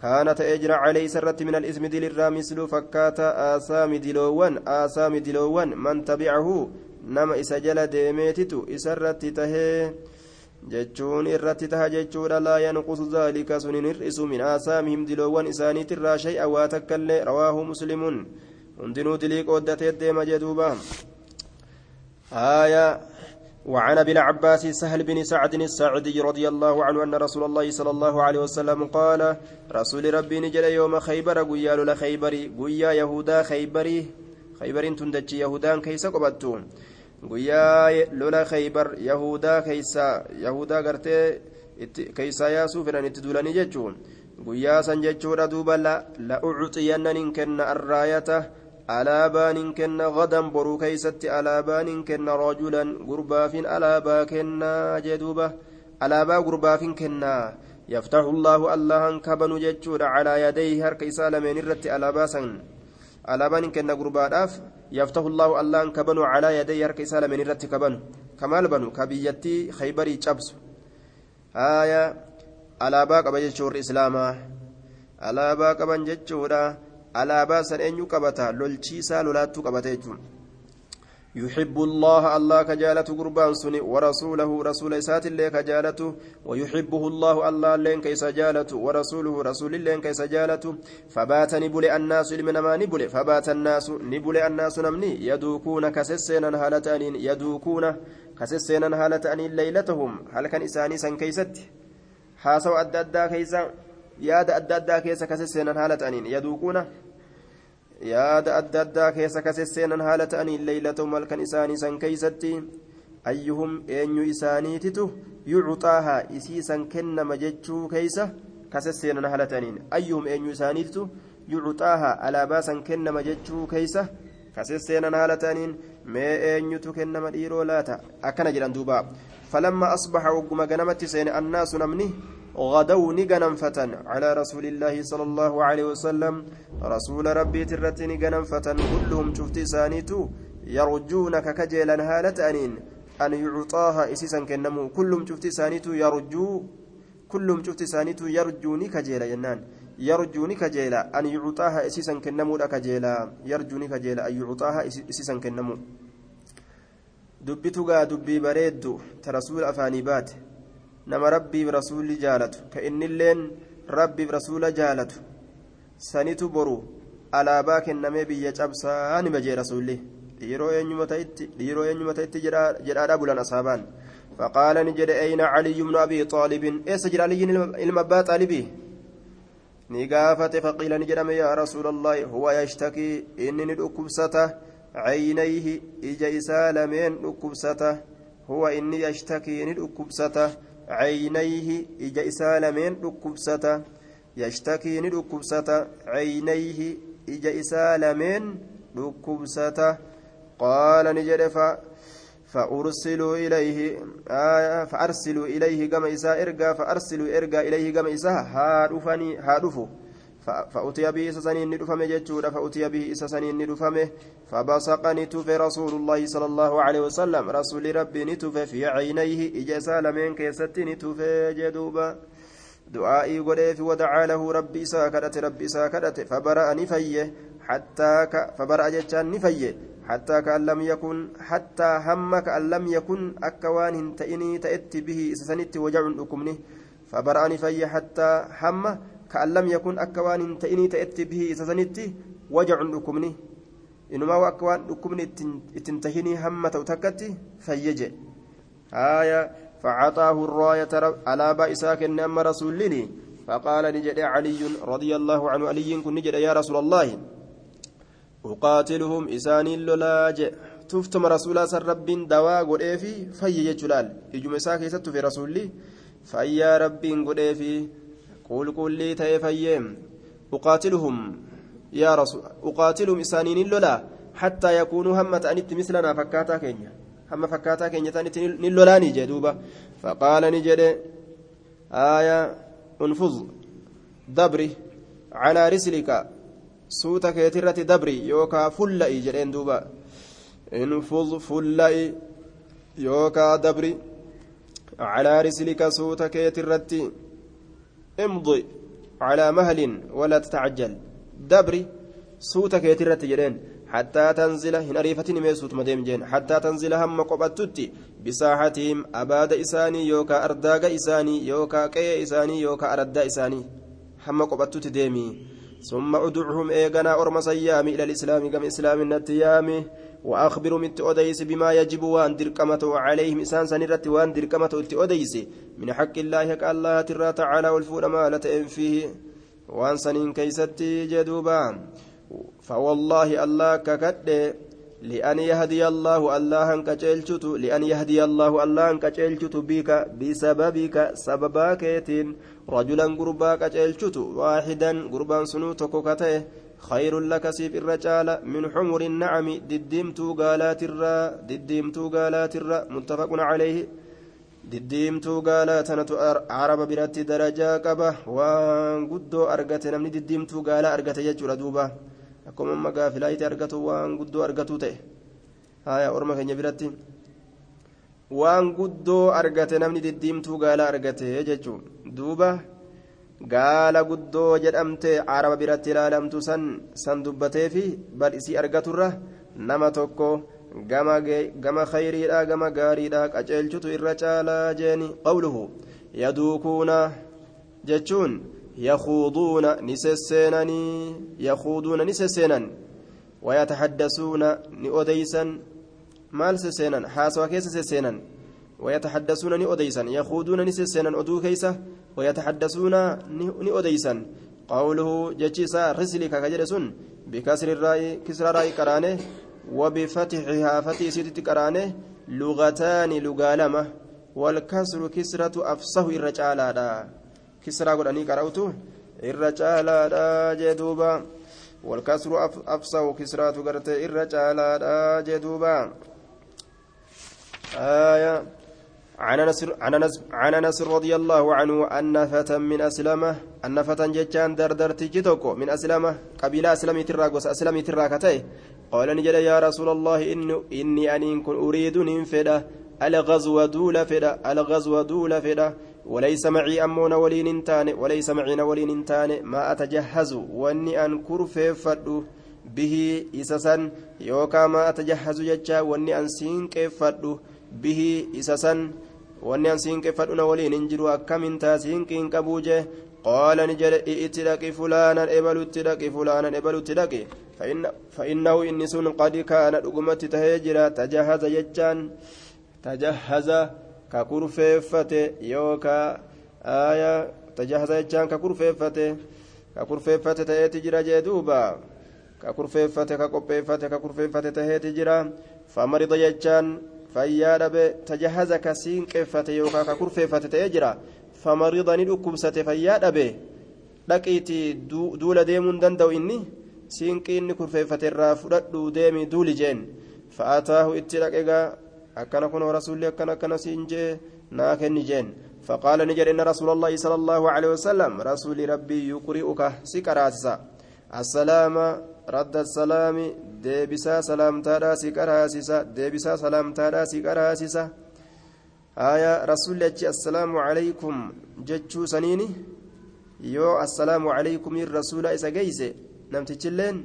كانت أجر عليه سرتي من الاسم دلرا مثل فكاتا آثام دلوان آثام دلوان من تبعه نما إسجل ديميتتو إسرتي تهي jechuun irratti taha jechuudha laa yanqusu zaalika sun hin hir'isu min aasaamihim diloowwan isaaniitirraa shay'a waa rawaahu muslimuun hundinuu dilii qooddatee deema jedhuuba آية وعن ابن عباس سهل بن سعد الساعدي رضي الله عنه أن رسول الله صلى الله عليه وسلم قال رسول ربي نجل يوم خيبر قيا لولا خيبري قيا يهودا خيبري خيبر تندج يهودان كيس قبتون قيا لولا خيبر يهودا كيسا يهودا قرتي كيسا ياسو فلان تدولني جتون قيا سنجتشورا دوبا لا لأعطين إن كن الراية alaabaan kenna gadan boruu keeysatti alaabaan kenna rajulan gurbaafin alaabaa kennaa jee duuba alaabaa gurbaafin kennaa yaftaxu llaahu allahan kabanu jechuudha calaa yadayhi harka isaa lameen irratti alaabaa san alaabaan kenna gurbaadhaaf yaftaxu llaahu allahan kabanu calaa yadayhi harka isaa lameen irratti kabanu kamaal banu ka biyyattii khaybarii cabsu haya alaabaa qaba jechuu warri islaamaa alaabaa qaban jechuudha alaabaa san eenyu qabata? Lolchiisaa lolaattuu qabata jechuun. يحب الله الله كجالة قربان سني ورسوله رسول إسات الله كجالة ويحبه الله الله لين كيس جالة ورسوله رسول لين كيس جالة فبات نبل الناس لمن ما نبل فبات الناس نبل الناس نمني يدوكون كسسينا هالة أنين يدوكون كسسينا هالة أنين ليلتهم هل كان إساني سن كيست حاسوا أدى أدى كيسا addaa keessa kase seenan haala ta'aniin yaduuquuna yaada adda addaa keessa kase seenan haala ta'aniin leeylatahum halkan isaanii san keeysatti ayyuhum eenyu isaaniititu yucuxaaha isii san kennama jechuu keeysa kasesseenan haala ta'aniin ayyuhum eenyu isaaniitu yucuxaaha alaabaa san kennama jechuu keeysa kasesseenan haala ta'aniin mee eenyutu kennama dhiiroo laata akkana jedhan duuba falamma asbaxa wagguma ganamatti seene annaasu namni غدوا نغنمفة على رسول الله صلى الله عليه وسلم. رسول ربي ترت نغنمفة كلهم شفت سانيتو يرجونك كجيلا هالة أنين. أن يعطاها إسيسا كنمو. كلهم شفت سانيتو يرجو كلهم شفت سانيتو يرجوني كجيلا جنان يرجوني كجيلا. أن يعطاها إسيسا كنمو كجيلا. يرجوني كجيلا. أن يعطاها إسيسا كنمو. دبتوغا دبي بريدو. ترسول أفاني بات. Nama rabbiif rasuulli jaalatu ka innilleen rabbiif rasuula jaalatu sanitu boru alaabaa kennamee biyya cabsaa nima jee rasuulli dhiiroo eenyuma ta'etti jedhaadha bulan asaabaan فقال نجد أين علي بن أبي طالب إيش علي المبا طالبي نقافة فقيل نجد يا رسول الله هو يشتكي إني ندكبسته عينيه إجا إسالمين ندكبسته هو إني يشتكي ندكبسته عينيه إجا إسالمين ركبسة يشتكي ركبسة عينيه إجا إسالمين ركبسة. قال نجد فأرسلوا إليه آه فأرسلوا إليه كما إساء إرقى فأرسلوا إرقى إليه كما إساء هادفني هادفوا فأتي به إسسنين ندفمه جتشورا فأتي به إسسنين ندفمه فبصق نتوف رسول الله صلى الله عليه وسلم رسول ربي نتوف في عينيه إجسال من كيست نتوف جدوبا دعائي قريف ودعا له ربي ساكدت ربي ساكدت فبرأ نفيه حتى ك فبرأ جتشان نفيه حتى كأن لم يكن حتى هم كأن لم يكن أكوان تئني تأتي به إسسنت وجع أكمنه فبرأ نفيه حتى هم كأن لم يكن أكوان تئني تأتي به إسسنتي وجع أكمني إنما وأكوان أكمني تنتهيني همة وتكتي فيجي آية فعطاه الراية على بائساك أما رسولني. فقال نجد علي رضي الله عنه علي كن نجد يا رسول الله. أقاتلهم إساني اللولاج. تفتم رسول رب دواء قريفي فيجي جلال. إجم ساكي ست في رسولي. فيا رب قريفي قول قول لي تيفيم. أقاتلهم يا رسول أقاتلهم إسانين اللولا حتى يكونوا همة أنت مثلنا فكاتا كينيا. هم فكاتا كينيا تانت نلولاني جدوبا فقال نجد آية انفض دبري على رسلك. suuta keetirratti dabri yookaa fulla'i jedheen duuba infuz fulla'i yookaa dabri calaa rislika suuta keetirratti imdi calaa mahlin walaa tatacajjal dabri suuta keetirratti jedheen حتى تنزل هنا ريفتني ميسوت مديم جين. حتى تنزل هم قبتتي بساحتهم أباد إساني يوكا أرداغ إساني يوكا كي إساني يوكا أردا إساني. هم قبتتي ديمي. ثم أدعهم ايغنا اورما سيامي إلى الإسلام. كما إسلام النتيامي. واخبرهم انت اوديس بما يجب وأن دركمته. عليهم انسان سنرت وأن دركمته انت اوديس من حق الله حق الله ترى تعالى والفول ما لتئن فيه. وأن سنين كيستي جدوبا. فوالله الله ككد لأن يهدي الله الله أنك لأن يهدي الله الله أنك بك بسببك سبباكيتين رجلا قربا كتشلشت واحدا قربا سنو تكوكته. خير لك سيف الرجال من حمر النعم دديمتو قالات الرا دديمتو قالات الرا متفق عليه. diddiimtuu gaalaa tanatu araba biratti darajaa qaba. Waan guddoo argate namni diddiimtuu gaalaa argate jechuudha duuba. Akkuma amma gaafilaayitti argatu waan guddoo argatu ta'e. Haya orma keenya biratti. Waan guddoo argate namni diddiimtuu gaalaa argate jechuudha duuba. Gaala guddoo jedhamte araba biratti ilaalamtu san san dubbatee fi bal isii argaturra. Nama tokko. Gama khayriidha gama gaariidha qaceelchutu irra caalaa jeeni qawluhu yaduukuuna jechuun يخوضون نسسينني يخوضون نسسينا ويتحدثون نؤديسا مال سسينا حاسوا كيس سسينا ويتحدثون نؤديسا يخوضون نسسينا أدو كيسة ويتحدثون نؤديسا قوله جتشيسا رسلك كجرسون بكسر الراء كسر الراء كرانه وبفتحها فتي سيدت كرانه لغتان لغالمة والكسر كسرة أفصه الرجال kisraa godhanii qara'utu irra caalaadha jee duuba والكسر أفصح كسرات قرت إر جالا جدوبا. آية عن أنس عن أنس رضي الله عنه أن فتى من أسلمة أن فتى جتان دردرتي جتوكو من أسلمة قبيلة اسلمي تراغوس اسلمي تراكتي. قال نجد يا رسول الله إن إني إن كن أريد ننفدا الغزو دول فدا الغزو دول فدا. وليس معي أمون ولين انتان وليس معي ولين انتان ما أتجهز وأني ان كرففدو به اسسا يوكا ما أتجهز ججا وأني ان سينكفدو به اسسا wanni an siin qeffadhuna waliin hin jiru akkamin taa siin qiin qabuu jee qaala ni jedhe itti dhaqi fulaanan ebalutti dhaqi fulaanan ebalutti dhaqi فإنه إني سن قد كان دغمت تهجرا تجهز يجان تجهز ككرففته يوكا آية تجهز يجان ككرففته ككرففته تهيت جرا جدوبا ككرففته كقبفته ككرففته تهيت جرا فمرض يجان fayyaa dhabe tajahaza ka siinqeeffate yookaan ka kurfeeffate ta'ee jira famarida ni dhukkubsate fayyaa dhabe dhaqiitii duula deemuun danda'u inni siinqii inni kurfeeffate irraa fudhadhu deemi duuli jeen fa'aataahu itti dhaqegaa akkana kunoo rasuulli akkana akkana siin jee naa kenni jeen فقال نجر إن رسول الله صلى الله عليه وسلم رسول ربي يقرئك سكراتسا السلام رد السلام deebisaa salaamtaadhaa si qaraasisa deebisaa salaamtaadhaa si qaraasisa aya rasulli achi assalaamu calaykum jechuu saniini yoo assalaamu calaykumiin rasuula isa geeyse namtichilleen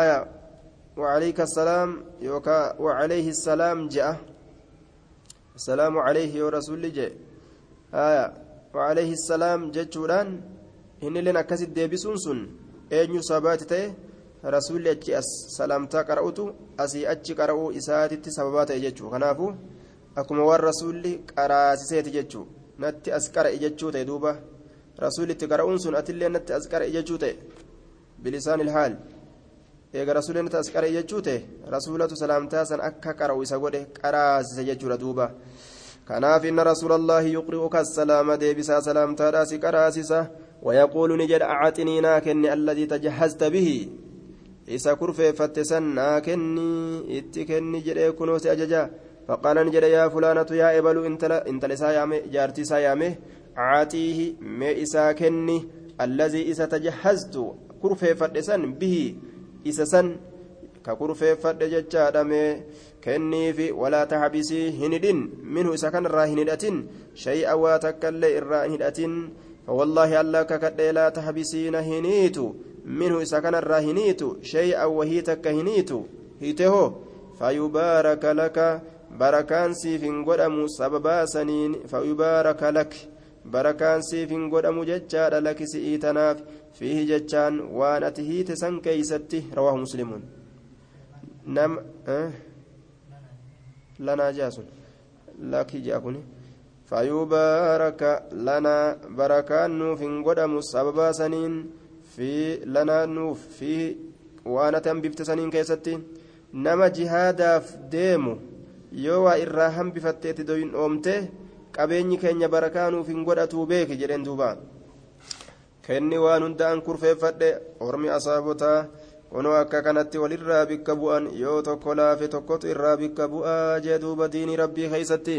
aya وعليك السلام يوكا وعليه السلام جاء السلام عليه يا رسول جاء آية وعليه السلام جتشوران هن لنا كسد ديبسون سن eenyu sababaati ta'e? Rasuulli achi as salaamtaa qara'utu asii achi qara'uu isaatitti sababaa ta'e jechuudha kanaafu akkuma waan rasuulli qaraasiseeti jechuudha natti as qara'i jechuu ta'e duuba. Rasuulli itti qara'uun sun atillee natti as qara'i jechuu ta'e. Bilisaan ilhaal. Eega rasuulli natti as qara'i jechuu ta'e? Rasuulatu salaamtaa san akka qara'u isa godhe qaraasise jechuudha duuba. kanaaf inna rasuulallah yuqri'uka salaama deebisaa salaamtaadhaas qaraasisa. ويقول نجد أعطني ناكن الذي تجهزت به isa kurfeeffatte san naa kenni itti kenni jedhee kunoo si ajaja faqaala ni jedhe yaa fulaanatu yaa ebalu intala isaa yaame jaartii isaa yaame caatiihi mee isaa kenni allazii isa tajahaztu kurfeeffadhe san bihi isa san ka kurfeeffadhe jechaadha mee kenniifi walaa taxbisii hin hidhin minhu isa kanarraa hin hidhatin shay'a waa takkaillee irraa hin hidhatin فوالله الله ككدي لا تحبسين منه الراهنيت شيئا هنيت هيته فيبارك لك. بركان سيفين قدم سببا سنين فيبارك لك. بركان سيفين قدم ججار لك سئيتناف فيه ججان رواه مسلم. نم أه؟ لنا جاس لك جاكني فيبارك لنا بركان نوف قدم سببا سنين في لنا نوف في وأنا تنبفت سنين كيستي نما جهاداف ديمو yoo irraa hambifatteeti doyin oomte qabeenyi keenya barakaanuu hin godhatuu beeki jedheen duuba kenni waan hundaan kurfeeffadhe ormi asaabotaa kunoo akka kanatti walirraa bikka bu'an yoo tokko laafe tokkotu irraa bikka bu'aa jee duuba diinii rabbii keeysatti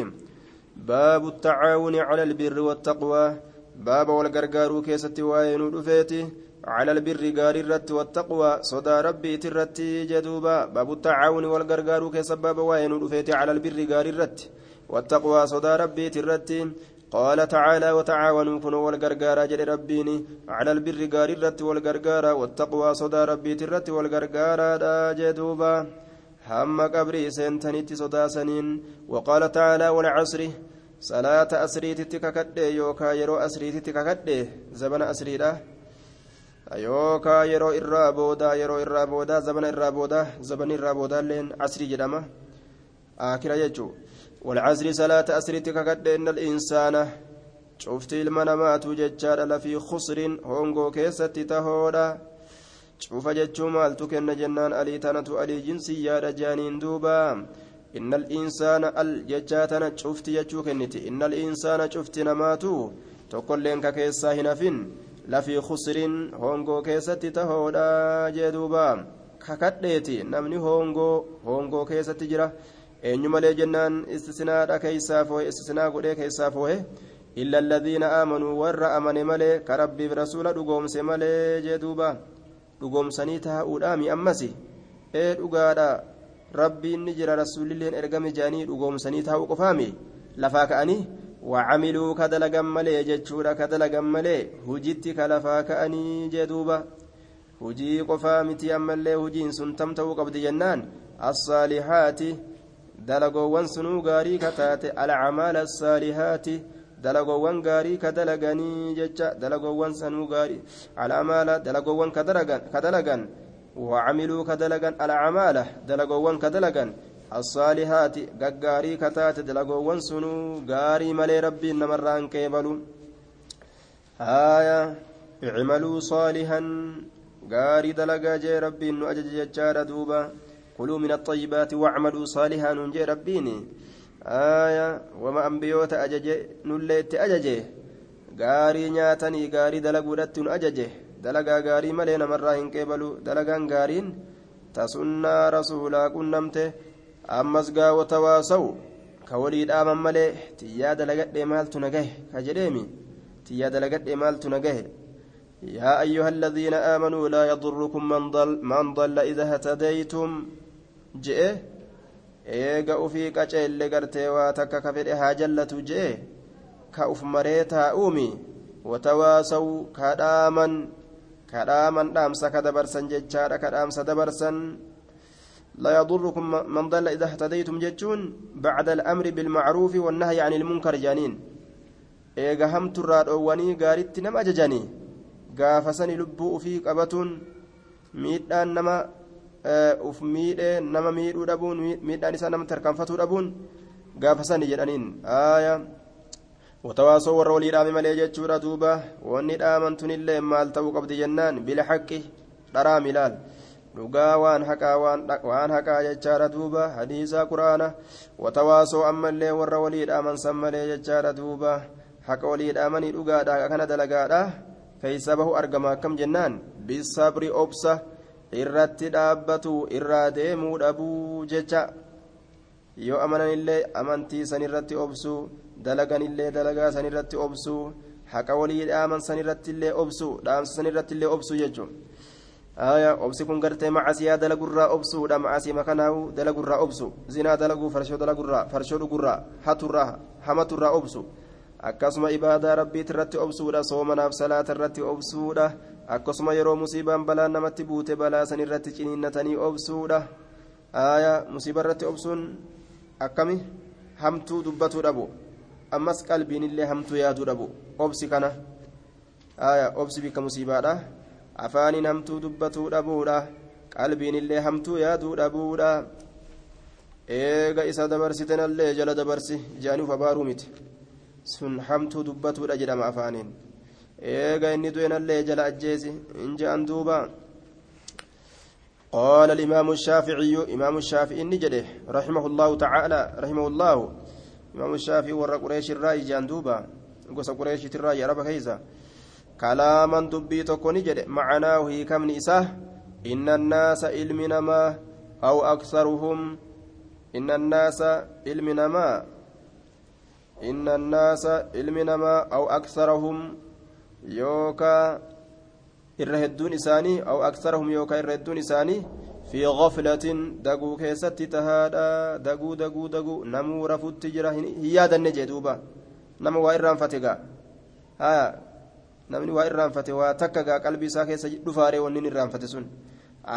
باب التعاون على البر والتقوى. باب والغرغارو كيستي واينو دفيتي. على البر غاري الرت والتقوى. صدى ربي ترت جدوبا. باب التعاون والغرغارو كسبب واينو دفيتي. على البر غاري الرت والتقوى. صدى ربي ترت قال تعالى وتعاونوا كنوا والغرغارا جل ربيني. على البر غاري الرت والغرغارا والتقوى. صدى ربي ترت والغرغارا جدوبا. هم قبري سنتنيتي صدى سنين. وقال تعالى والعصر. صلاة أسريتي ككدي يوكا يرو أسريتي ككدي زبن أسريدا yookaa yeroo irraa boodaa yeroo irraa boodaa zabana irraa boodaa zabani irraa boodaalleen asrii jedhama akira jechuu walcasri salaata asritti kakadhe inna al'insaana cufti ilma namaatu jechaadha lafii khusrin hongoo keessatti tahoodha cufa jechuu maaltu kenna jennaan alii tanatu alii jinsiyyaadha jaaniin duuba tana cufti jechuu kenniti innal insaana cufti namaatu tokkolleen ka keessaa hin hafin lafii khusrin hongoo keessatti tahoodha jee duuba kakadheeti namni hongoo hongoo keessatti jira eenyu malee jennaan istisnaadha keeysaa foohe istisnaa godhee keeysaa foohe illa alladhiina aamanuu warra amane malee ka rabbiif rasuula dhugoomse malee jee duuba dhugoomsanii taa'uudhaami ammasi ee dhugaadha rabbiin ni jira rasuulilleen ergame jedhanii dhugoomsanii taa'uu qofaami lafaa ka'anii وعملوا كدلغا ملي جچودا كدلغا ملي هجيتي كلفا كأني جدوبا هجي قفا متي أمالي هجين سنتم تو قبض جنان الصالحات دلغوان سنو غاري كتات الأعمال الصالحات دلغوان غاري كدلغني جچا دلغوان سنو غاري الأعمال دلغوان كدلغن كدلغن وعملوا كدلغن الأعمال دلغوان كدلغن. الصالحات غغاري كتات دلغوان سنو غاري ملي ربي نمران كيبلو. آية اعملوا صالحا. غاري دلغا جي ربي نو أجج ججارة دوبا. كلوا من الطيبات واعملوا صالحا نجي ربيني آية وما أنبيوت أجج نلت أجج غاري نياتني غاري دلغو دتن أجج دلغا غاري ملي نمران كيبلو دلغان غارين تسنى رسولا كنمته ammas gaa watawaasaw ka walii dhaaman malee tiyyaa dalagadhee maaltu nagahe ka jedheemi tiyyaa dalagadhee maaltu nagahe يا أيها الذين آمنوا لا يضركم من ضل من ضل إذا اهتديتم جئ eega ufii qaceelle gartee waa takka ka fedhe haa jallatu jee ka uf maree taa'uumi watawaasaw ka ka dhaaman dhaamsa ka dabarsan jechaadha ka dhaamsa dabarsan لا يضركم من ضل إذا اهتديتم جتون بعد الأمر بالمعروف والنهي عن المنكر جانين إيغا هم تراد أواني غارت نم أججاني غافسني لبو في قبتون ميدان نما uf miidhee nama miidhuu dhabuun miidhaan isaa nama tarkaanfatuu dhabuun gaafasani jedhaniin aaya warra walii dhaame malee jechuudha duuba. Wanni dhaamantunillee maal ta'uu qabdi jennaan? Bila haqqi dharaa milaal. Dhugaa waan haqaa waan haqaa jechaadha duuba. Hadiisaa quraana. Watawaasoo ammallee warra walii dhaaman san malee jechaadha duuba. Haqa walii dhaamanii dhugaadha haqa kana dalagaadha keeysa bahu argama akkam jennaan? Bisabri obsa irratti dhaabbatu irraa deemuu dhabuu jecha. Yoo amananillee amantii san irratti obsu dalaganillee dalagaa san irratti obsu haqa walii dhaaman san irrattillee obsu dhaamsa san irrattillee obsu jechuudha aya obsi kun gartee macasiyaa dalagurraa obsuudha macasii makanaawu dalagurraa obsu zinaa dalaguu farshoo dalagurraa farshoo dhugurraa haturraa hamaturraa obsu akkasuma ibaadaa rabbiit irratti obsuudha soomanaaf salaata irratti obsuudha akkasuma yeroo musiibaan balaan namatti buute balaa san irratti ciniinnatanii obsuudha musiiba irratti obsuun akkami hamtuu dubbatuu dhabu ammas qalbiinillee hamtuu yaaduu dhabu obsi kana obsi bikka musiibaadha afaaniin hamtuu dubbatuu dhabuudha qalbiinillee hamtuu yaaduu dhabuudha eega isa dabarsitanallee jala dabarsi jaaniif abaaruu miti sun hamtuu dubbatuudha jedhama afaaniin eega inni du'enallee jala ajjeesi in je'an duuba قال الإمام الشافعي إمام الشافعي نجده رحمه الله تعالى رحمه الله إمام الشافعي ور قريش الرأي جاندوبا قصة قريش الرأي رب كيسا كلاما دبي تكوني جده معناه كم نساه إن الناس علم نما أو أكثرهم إن الناس علم نما إن الناس علم نما أو أكثرهم يوكا الرهدون إساني أو أكثرهم يوكا الرهدون إساني في غفلة دقو كيست تهادا دقو دقو دقو نمو رفو التجرة هيادا نجي دوبا نمو وإرام فتقا ها irraanfate waa takka gaa qalbii isaa keessa dhufaaree wanni irraanfate sun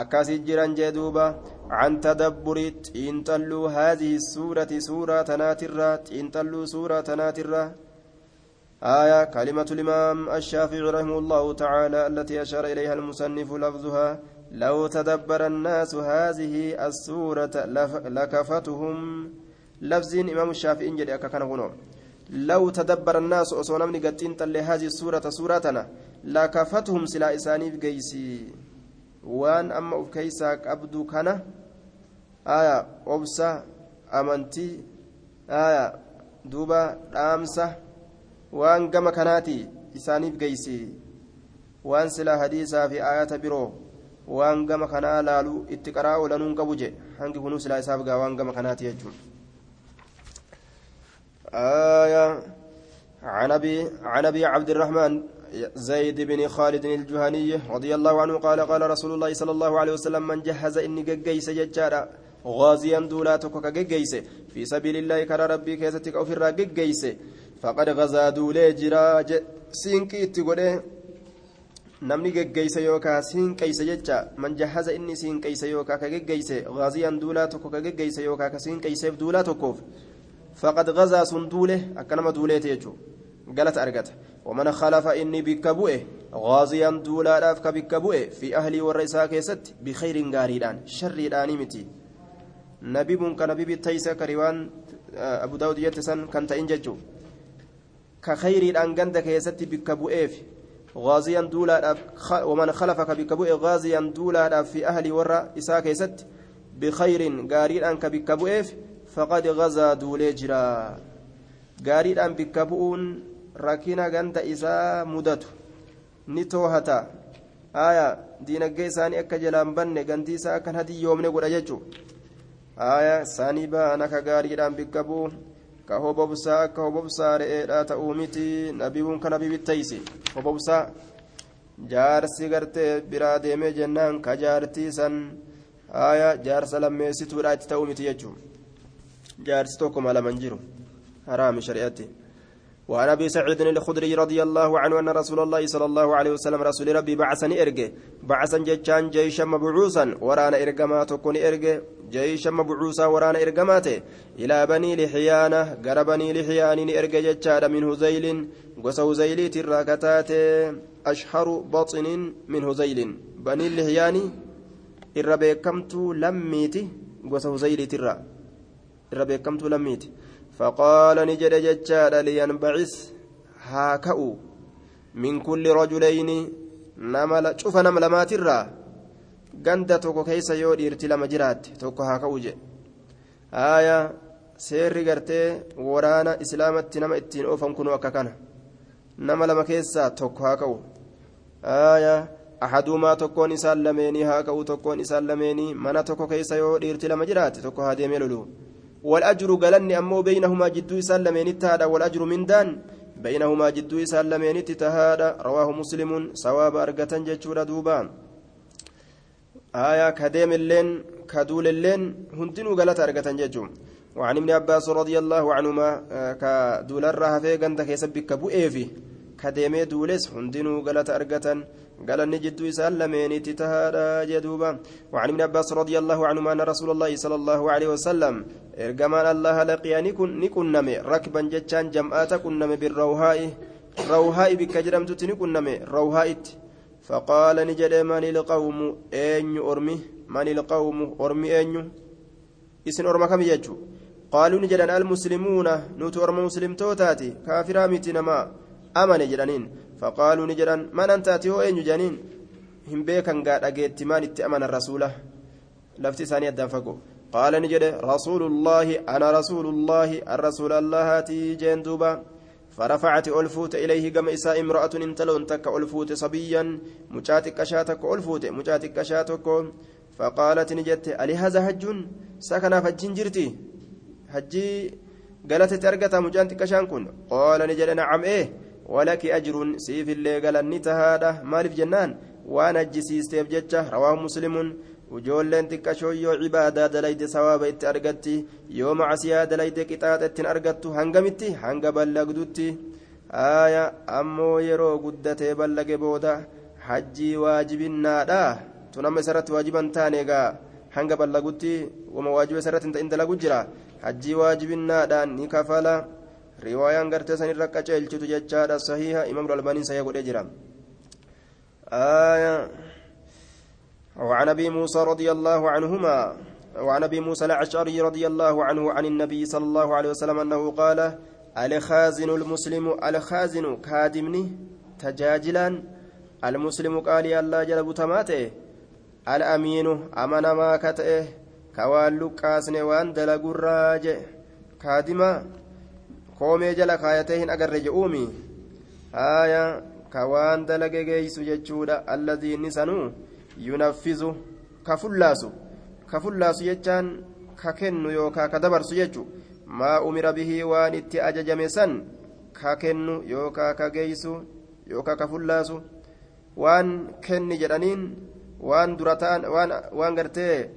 akkasii jiran jee duuba can tadabburi xiinxalluu haadihi suurati suuraa tanaatirraa xiinxalluu suuraa tanaatirraa آية كلمة الإمام الشافعي رحمه الله تعالى التي أشار إليها المصنف لفظها لو تدبر الناس هذه السورة لكفتهم. لفظ إمام الشافعي جدي أكا لو تدبر الناس أصونا من قتين تل هذه السورة سورتنا لكفتهم سلا إساني بقيسي وان أما أفكيساك أبدو كان. آية أبسا أمنتي. آية دوبا رامسة waan gama kanaati isaaniif geeysi waan silaa hadiisaa fi ayata biroo waan gama kanaa laaluu itti qaraa oolanuun qabu je hangi kunuu silaa isaaf gaa waan gama kanaati jechuun عن أبي عن أبي عبد الرحمن زيد بن خالد الجهني رضي الله عنه قال قال رسول الله صلى الله عليه وسلم من جهز إني جيس ججارا غازيا دولاتك كجيس في سبيل الله كرى ربي كيستك أو في الراجل فقد غزا دولي جرا سينكي تقولي namni geggeeyse yookaa siin qeeyse jecha man jahaza inni siin qeeyse yookaa ka geggeeyse gaaziyaan duulaa tokko ka geggeeyse yookaa ka siin qeeyseef duulaa tokkoof faqad gazaa sun duule akka nama duuleete jechuu galata argata ومن خلف إني بك بؤه غازيا دولا راف كبك بؤه في أهلي والرئيسة كيست بخير غاريدان شر داني متي نبي من كنبي بالتيسة كريوان أبو داود يتسن كنت إنججو كخير دان غند كيست بك بؤه غازيا دولا ومن خلفك بك بؤه غازيا دولا في أهلي والرئيسة كيست بخير غاريدان كبك بؤه فقد غزا دولي جرا غاريدان بك بؤون rakkina ganda isaa mudatu ni toohata aya diinaggee isaanii akka jalaan banne gantii isaa akkan hadiyyoomne godha jechu aya isaanii baana ka gaariidhaan bikka bu'u ka hobobsaa akka hobobsaa re'eedhaa ta'uu miti nabiiwwan kana bibittaysi hobobsaa jaarsi gartee biraa deemee jennaan ka jaartii san aya jaarsa lammeessituudha itti ta'uu miti jechuun jaarsi tokko malaman jiru haraami shari'atti. وعن ابي سعيد الخدري رضي الله عنه ان رسول الله صلى الله عليه وسلم رسول ربي بعثني ارجه بعثا جيشا مبعوثا ورانا ارجما تكون ارجه جيشا مبعوثا ورانا ارجماته إلى بني لحيانة غر بني لحيان ارجه جتان من هزيل غسو زيلي تراكتات أشهر بطن من هزيل. بني لحيان الربيكمت لميتي غسو زيلي ترا الربيكمت لميتي. فقال نجد ججار لينبعث هاكأو من كل رجلين نمل شوف نمل ما ترى. Ganda tokko keessa yoo dhiirti lama jiraatte tokko haa ka'u je haaya seerri gartee waraana islaamatti nama ittiin oofan kunu akka kana nama lama keessaa tokko haa ka'u haaya ahaduumaa tokkoon isaan lameenii haa ka'u tokkoon isaan lameenii mana tokko keessa yoo dhiirti lama jiraatte tokko haa deemee loluu والأجر قالني أمو بينهما جدو لمن التهادى والأجر من دان بينهما جدو لمن التهادى رواه مسلم سواب أرقة جتشورا دوبان آية كديم اللين كدول اللين هندنو قالت أرقة جتشو وعن ابن عباس رضي الله عنهما كدول الرهفة قندك يسبك بؤيفي كديمي دولس هندنو قالت أرقة قال نجد إسان لمن تتهادى جدوبا. وعن ابن عباس رضي الله عنهما أن رسول الله صلى الله عليه وسلم laqiyaa ni qunname rakban jechaan jam'aata qunname birrawhaa'i rawhaa'i bikka jedhamtutti ni qunname rawhaa'itti faqaala ni eenyu ormi man ilqawmu ormi eenyu isin orma kami jechu qaaluu ni jedhan almuslimuuna nuti orma muslimtootaati kaafiraa miti namaa amane jedhaniin faqaaluu ni jedhan man antaati hoo eenyu jedhaniin hin beekan gaa dhageetti maan itti amanan rasuula lafti isaanii addaan fagoo قال نجد رسول الله أنا رسول الله الرسول الله هاتي جندوبا فرفعت ألفوت إليه قم إساء امرأة انتلون تك ألفوت صبيا مجاتك شاتك ألفوت مجاتك شاتك فقالت نجت ألي هذا حج؟ سكن فجين جرتي حجي قالت ترقت مجاتك شانكن قال نجد نعم إيه ولك أجر سيف اللي قال النتهادة مالف جنان وأنا جسيستيف جتة رواه مسلم. Ijoolleen xiqqashoo yoo cibaadaa dalayde sawaaba itti argatti yoo macasiyaa dalayde qixaaxa ittiin argattu hangamitti hanga ballagdutti aaya ammoo yeroo guddatee ballage booda hajjii waajibinnaadha tun amma isarratti waajiban taane egaa hanga ballagutti wama waajiba isarratti hin dalagu jira hajjii waajibinnaadhaan ni kafala riwaayaan gartee san irra qaceelchitu jechaadha sahiha imaamul albaaniin sahiha godhee jira aaya وعن أبي موسى رضي الله عنهما وعن أبي موسى الأشعري رضي الله عنه عن النبي صلى الله عليه وسلم أنه قال الخازن المسلم الخازن كادمني تجاجلا المسلم قال الله جل بتماته الأمين أمن ما كته كوان لقاسن وان دلغراج كادما koomee jala kaayatee hin agarre je'uumi haaya ka waan dalage geeysu jechuudha alladii inni sanuu yunaffizu ka fullaasu ka fullaasu jechaan ka kennu yookaa ka dabarsu jechu maa umira bihii waan itti ajajame san ka kennu yookaa ka geeysu yookaa ka fullaasu waan kenni jedhaniin waan dura ta'an waan gartee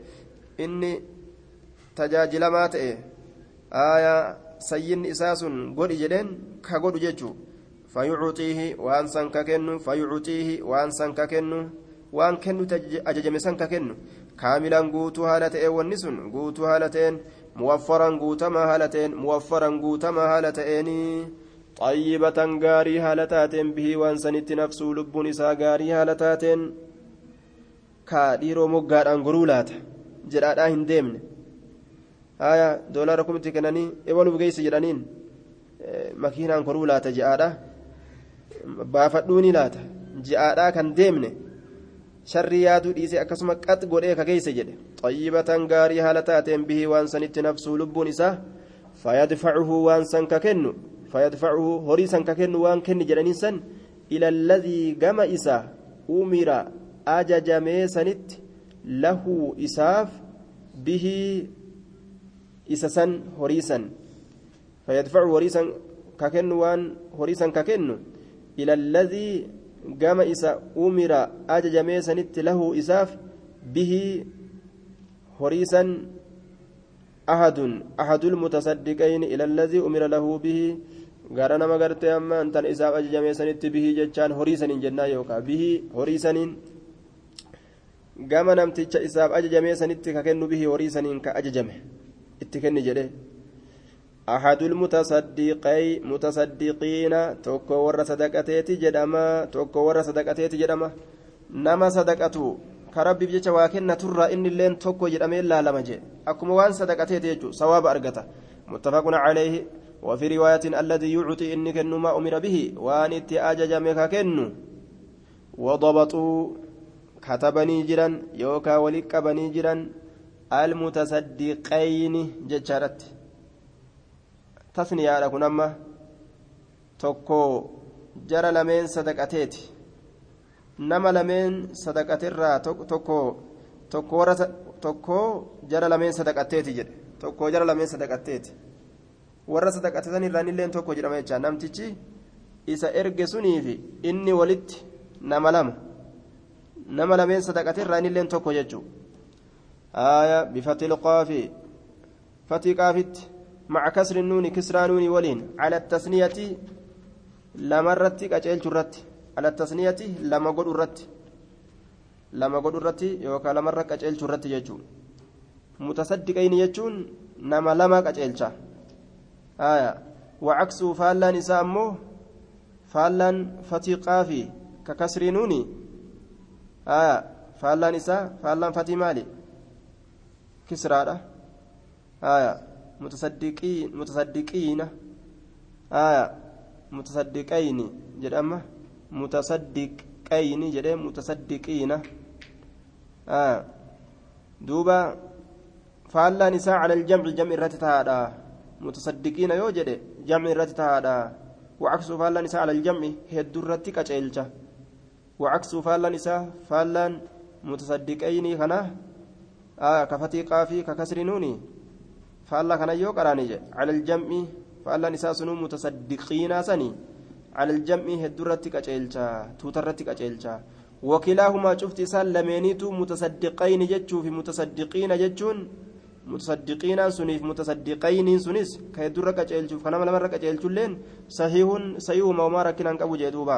inni tajaajilamaa ta'e aayaa sayyinni isaa sun godhi jedheen ka godhu jechuu fayucuxiihi waan san ka kennu fayucuxiihi waan san ka kennu waan kennu ajajame san ka kennu kaamilan guutuu haala ta'een wanni sun guutuu haala ta'een muwaffaran guutamaa haala ta'een muwaffaran guutamaa haala ta'eenii xayyibatan gaarii haala taateen bihii waan sanitti nafsuu lubbuun isaa gaarii haala taateen ka dhiiroo moggaadhaan goruu laata jedhaadhaa hin deemne haya doolaara kumitti kennanii ebaluuf geessi jedhaniin makiinaan goruu laata je'aadha baafadhuuni laata je'aadhaa kan deemne sharrii yaaduu dhiisee akkasuma qax godhee ka geesse jedhe xayyibatan gaarii haala taateen bihii waan sanitti nafsuu lubbuun isaa fayadfacuhu waan san ka kennu fayadfacuhu horii san ka kennu waan kenni jedhaniin san ila alladhii gama isaa umira ajajamee sanitti lahu isaaf bihii isa san horii san fayadfacu horii san ka kennu waan horii san ka kennu ila alladhii gama isa umira sanitti lahu isaaf bihii horii san ahadun ahadul mutasaddiqayni ila alladhii umira lahu bihii gara nama gartee amma intan isaaf ajajamee sanitti bihii jechaan horii saniin jennaa yookaan bihii horii saniin gama namticha isaaf ajajamee sanitti ka kennu bihii horii ka ajajame itti kenni jedhe أحد المتصدقي متصدقين توكو ور صدقتيتي جدما توكو ور صدقتيتي جدما. نما صدقته كربي بجيتش واكن ترى إن اللين توكو جدما إلا لما جي. أكما وان صدقتيتي يجو صواب أرقته متفق عليه. وفي رواية الذي يعطي إني كنو ما أمر به. وان اتأجج ميكا كنو. وضبطوا كتبني جرا يوكا ولك بني جرا المتصدقين جتشارت tasniyaadha kun amma tokko jara lameen sadaqateeti nama lameen sadaqatirraa tokko tokko warra tokko jara lameen sadaqateeti jedhe tokko jara lameen sadaqateeti warra sadaqateetan irraan illeen tokko jedhama jechaa namtichi isa erge suniifi inni walitti nama lama nama lameen sadaqatirraan illeen tokko jechuu aya bifatil qaafi fatii qaafitti مع كسر النون كسرى نون ولين. على التثنية لما رت كأجل رت على التثنية لما قد رت. لما قد رت يوكا لما رك أجل رت يجون متصدقين يجون نما لما كأجل آية. وعكسه فالا نساء مو فالا فتي قافي ككسر نون. آية. فالا نساء فالا فتي مالي. كسرى آية. متصدقين آية. متصدقين جدما. متصدقين جدما. متصدقين. آية. دوبا فعلا نساء على الجمع جمع الرتتها متصدقين يوجد جمع الرتتها وعكس فعلا نساء على الجمع هد الرتك أجلجة وعكس فعلا نساء فعلا متصدقين خنا آية. كفتي قافي ككسر نوني. فالله كان يو قراني على الجمع فالله نساء سنو متصدقين سني. على الجمع هدرتك أجيلشا توترتك أجيلشا وكلاهما شفت سال لمينيتو متصدقين جتشو في متصدقين جتشون. متصدقين سنيف متصدقين سنيس. كهدرك أجيلشو فنما لما رك أجيلشو لين. صحيح صحيح ما ما ركنا أنك أبو جدوبا